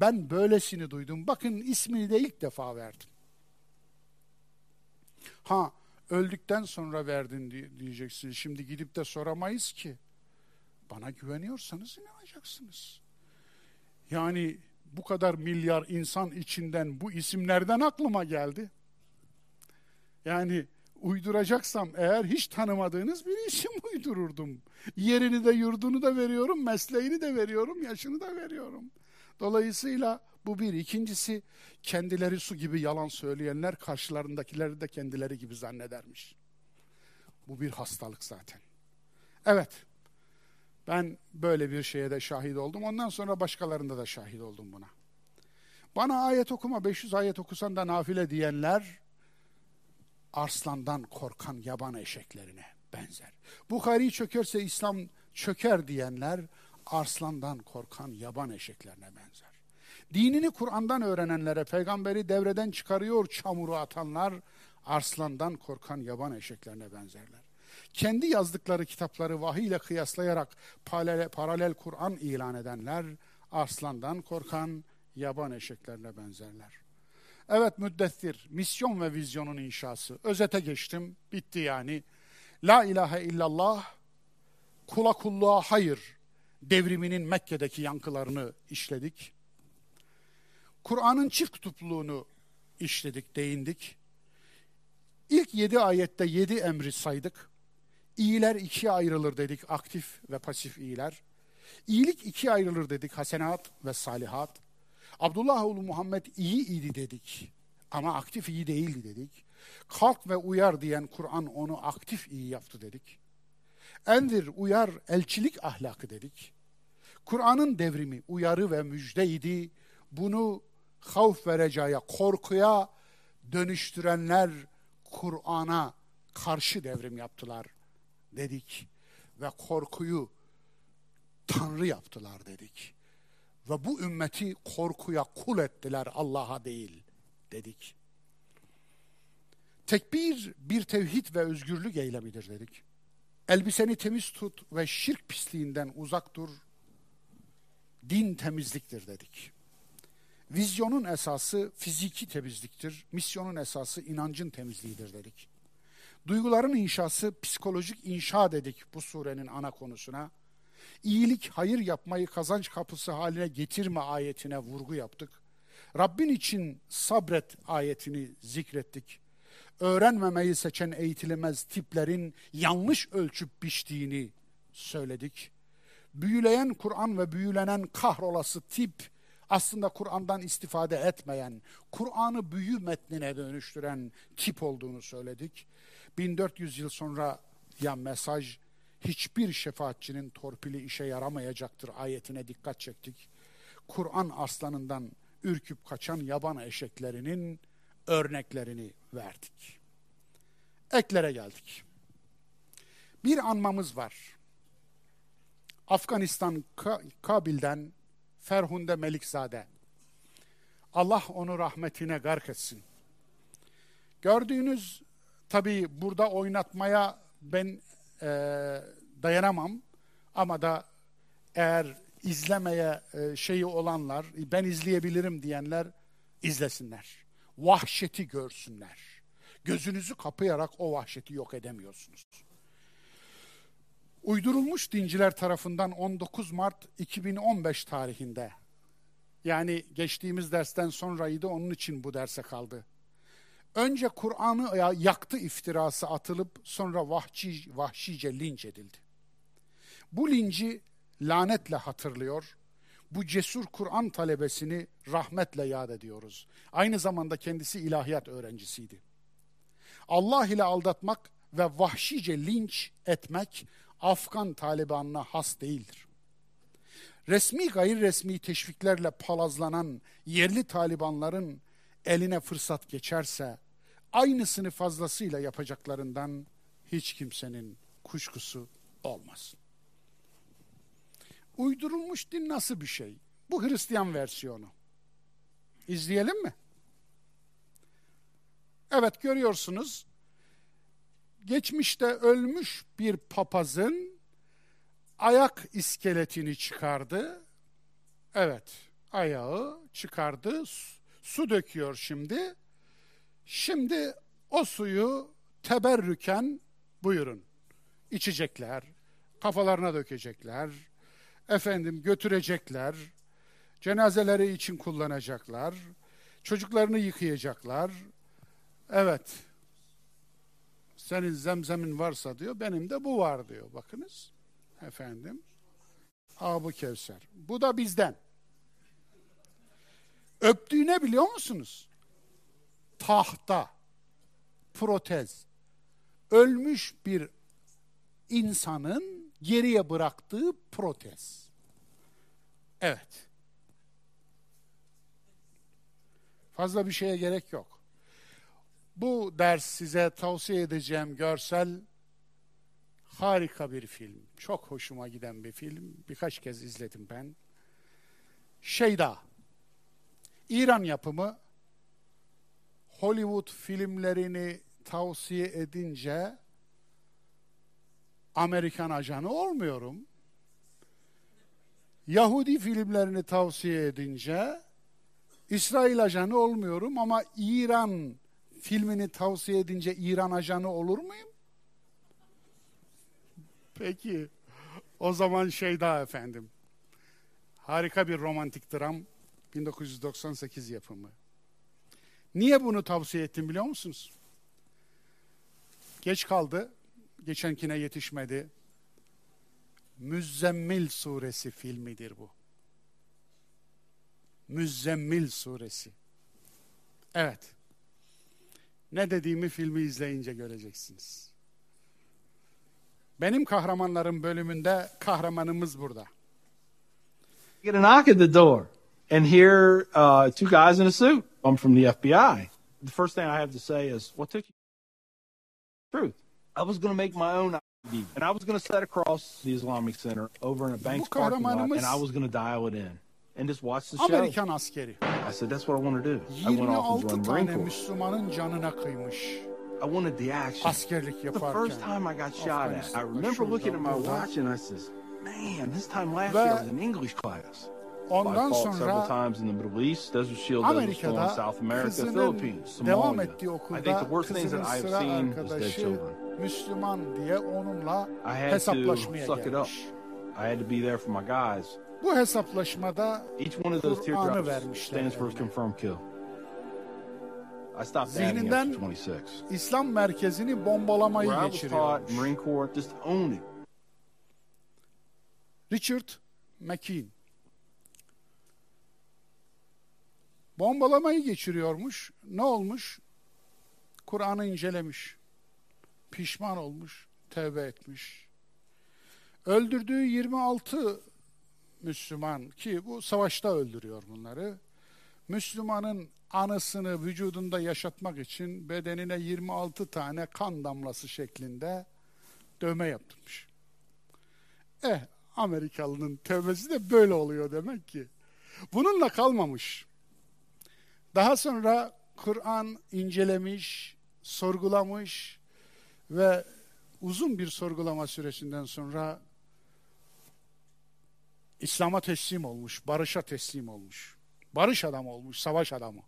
Ben böylesini duydum. Bakın ismini de ilk defa verdim. Ha öldükten sonra verdin diyeceksiniz. Şimdi gidip de soramayız ki. Bana güveniyorsanız inanacaksınız. Yani bu kadar milyar insan içinden bu isimlerden aklıma geldi. Yani uyduracaksam eğer hiç tanımadığınız bir isim uydururdum. Yerini de yurdunu da veriyorum, mesleğini de veriyorum, yaşını da veriyorum. Dolayısıyla bu bir. İkincisi kendileri su gibi yalan söyleyenler karşılarındakileri de kendileri gibi zannedermiş. Bu bir hastalık zaten. Evet. Ben böyle bir şeye de şahit oldum. Ondan sonra başkalarında da şahit oldum buna. Bana ayet okuma 500 ayet okusan da nafile diyenler arslandan korkan yaban eşeklerine benzer. Bukhari çökerse İslam çöker diyenler arslandan korkan yaban eşeklerine benzer. Dinini Kur'an'dan öğrenenlere peygamberi devreden çıkarıyor çamuru atanlar arslandan korkan yaban eşeklerine benzerler. Kendi yazdıkları kitapları vahiy ile kıyaslayarak paralel, paralel Kur'an ilan edenler arslandan korkan yaban eşeklerine benzerler. Evet müddessir, misyon ve vizyonun inşası. Özete geçtim, bitti yani. La ilahe illallah, kula kulluğa hayır devriminin Mekke'deki yankılarını işledik. Kur'an'ın çift kutupluğunu işledik, değindik. İlk yedi ayette yedi emri saydık. İyiler ikiye ayrılır dedik, aktif ve pasif iyiler. İyilik ikiye ayrılır dedik, hasenat ve salihat. Abdullah oğlu Muhammed iyi idi dedik ama aktif iyi değildi dedik. Kalk ve uyar diyen Kur'an onu aktif iyi yaptı dedik. Endir, uyar, elçilik ahlakı dedik. Kur'an'ın devrimi uyarı ve müjdeydi. Bunu havf ve recaya, korkuya dönüştürenler Kur'an'a karşı devrim yaptılar dedik. Ve korkuyu Tanrı yaptılar dedik. Ve bu ümmeti korkuya kul ettiler Allah'a değil dedik. Tekbir bir tevhid ve özgürlük eylemidir dedik. Elbiseni temiz tut ve şirk pisliğinden uzak dur. Din temizliktir dedik. Vizyonun esası fiziki temizliktir, misyonun esası inancın temizliğidir dedik. Duyguların inşası psikolojik inşa dedik bu surenin ana konusuna. İyilik, hayır yapmayı kazanç kapısı haline getirme ayetine vurgu yaptık. Rabbin için sabret ayetini zikrettik. Öğrenmemeyi seçen eğitilemez tiplerin yanlış ölçüp biçtiğini söyledik. Büyüleyen Kur'an ve büyülenen kahrolası tip aslında Kur'an'dan istifade etmeyen, Kur'an'ı büyü metnine dönüştüren tip olduğunu söyledik. 1400 yıl sonra ya mesaj hiçbir şefaatçinin torpili işe yaramayacaktır ayetine dikkat çektik. Kur'an aslanından ürküp kaçan yaban eşeklerinin örneklerini verdik. Eklere geldik. Bir anmamız var. Afganistan Kabil'den Ferhunde Melikzade. Allah onu rahmetine gark etsin. Gördüğünüz tabii burada oynatmaya ben e, dayanamam ama da eğer izlemeye e, şeyi olanlar, ben izleyebilirim diyenler izlesinler. Vahşeti görsünler. Gözünüzü kapayarak o vahşeti yok edemiyorsunuz. Uydurulmuş dinciler tarafından 19 Mart 2015 tarihinde yani geçtiğimiz dersten sonraydı onun için bu derse kaldı. Önce Kur'an'ı yaktı iftirası atılıp sonra vahşi, vahşice linç edildi. Bu linci lanetle hatırlıyor, bu cesur Kur'an talebesini rahmetle yad ediyoruz. Aynı zamanda kendisi ilahiyat öğrencisiydi. Allah ile aldatmak ve vahşice linç etmek Afgan Taliban'ına has değildir. Resmi gayri resmi teşviklerle palazlanan yerli Talibanların eline fırsat geçerse aynısını fazlasıyla yapacaklarından hiç kimsenin kuşkusu olmaz. Uydurulmuş din nasıl bir şey? Bu Hristiyan versiyonu. İzleyelim mi? Evet görüyorsunuz geçmişte ölmüş bir papazın ayak iskeletini çıkardı. Evet, ayağı çıkardı. Su döküyor şimdi. Şimdi o suyu teberrüken buyurun. içecekler, kafalarına dökecekler, efendim götürecekler, cenazeleri için kullanacaklar, çocuklarını yıkayacaklar. Evet, senin zemzemin varsa diyor, benim de bu var diyor. Bakınız efendim. Abu Kevser. Bu da bizden. Öptüğüne biliyor musunuz? Tahta, protez. Ölmüş bir insanın geriye bıraktığı protez. Evet. Fazla bir şeye gerek yok. Bu ders size tavsiye edeceğim görsel harika bir film. Çok hoşuma giden bir film. Birkaç kez izledim ben. Şeyda. İran yapımı Hollywood filmlerini tavsiye edince Amerikan ajanı olmuyorum. Yahudi filmlerini tavsiye edince İsrail ajanı olmuyorum ama İran filmini tavsiye edince İran ajanı olur muyum? Peki. O zaman şey daha efendim. Harika bir romantik dram. 1998 yapımı. Niye bunu tavsiye ettim biliyor musunuz? Geç kaldı. Geçenkine yetişmedi. Müzzemmil suresi filmidir bu. Müzzemmil suresi. Evet. Ne dediğimi filmi izleyince göreceksiniz. Benim kahramanlarım bölümünde kahramanımız burada.
Get a knock at the door and hear uh, two guys in a suit. I'm from the FBI. The first thing I have to say is, what took you? Truth. I was going to make my own ID, and I was going to set across the Islamic Center over in a bank's parking lot, and I was going to dial it in and just watch the show.
Amerikan askeri.
I said, that's what I want to do. I went off and
26
joined the Marine Corps.
Müslümanın canına kıymış.
I wanted the action.
Askerlik
The
yaparken.
first time I got shot at, I remember looking at my watch and I says, man, this time last year I was in English class.
Ondan
I fought several
sonra
times in the Middle East. Desert Shield in
Amerika'da
South America,
kızının
Philippines,
devam
Somalia.
ettiği
I think the
okulda
worst things
kızının
that I've
sıra
seen is dead
arkadaşı
children.
Müslüman diye onunla
I had to
hesaplaşmaya
suck it up.
gelmiş.
I had to be there for my guys.
Bu hesaplaşmada Kur'an'ı vermişler Zihninden
after 26.
İslam merkezini bombalamayı geçiriyormuş. Richard McKean. Bombalamayı geçiriyormuş. Ne olmuş? Kur'an'ı incelemiş. Pişman olmuş. Tevbe etmiş. Öldürdüğü 26 Müslüman ki bu savaşta öldürüyor bunları. Müslümanın anısını vücudunda yaşatmak için bedenine 26 tane kan damlası şeklinde dövme yaptırmış. Eh Amerikalının tövbesi de böyle oluyor demek ki. Bununla kalmamış. Daha sonra Kur'an incelemiş, sorgulamış ve uzun bir sorgulama süresinden sonra İslam'a teslim olmuş, barışa teslim olmuş. Barış adamı olmuş, savaş adamı.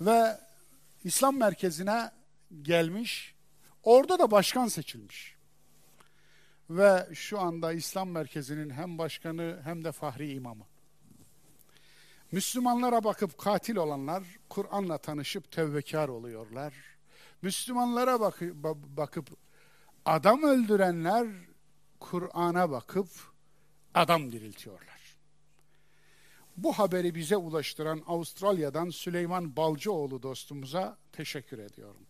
Ve İslam merkezine gelmiş, orada da başkan seçilmiş. Ve şu anda İslam merkezinin hem başkanı hem de fahri imamı. Müslümanlara bakıp katil olanlar Kur'an'la tanışıp tevbekar oluyorlar. Müslümanlara bakı- ba- bakıp adam öldürenler Kur'an'a bakıp adam diriltiyorlar. Bu haberi bize ulaştıran Avustralya'dan Süleyman Balcıoğlu dostumuza teşekkür ediyorum.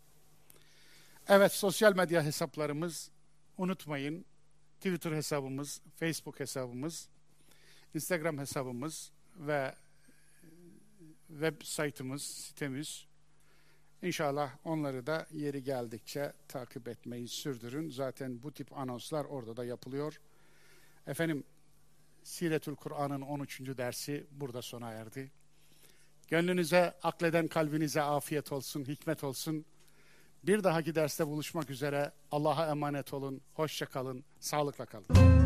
Evet sosyal medya hesaplarımız unutmayın. Twitter hesabımız, Facebook hesabımız, Instagram hesabımız ve web saytımız, sitemiz. İnşallah onları da yeri geldikçe takip etmeyi sürdürün. Zaten bu tip anonslar orada da yapılıyor. Efendim Siretül Kur'an'ın 13. dersi burada sona erdi. Gönlünüze, akleden kalbinize afiyet olsun, hikmet olsun. Bir dahaki derste buluşmak üzere. Allah'a emanet olun. Hoşça kalın. Sağlıkla kalın.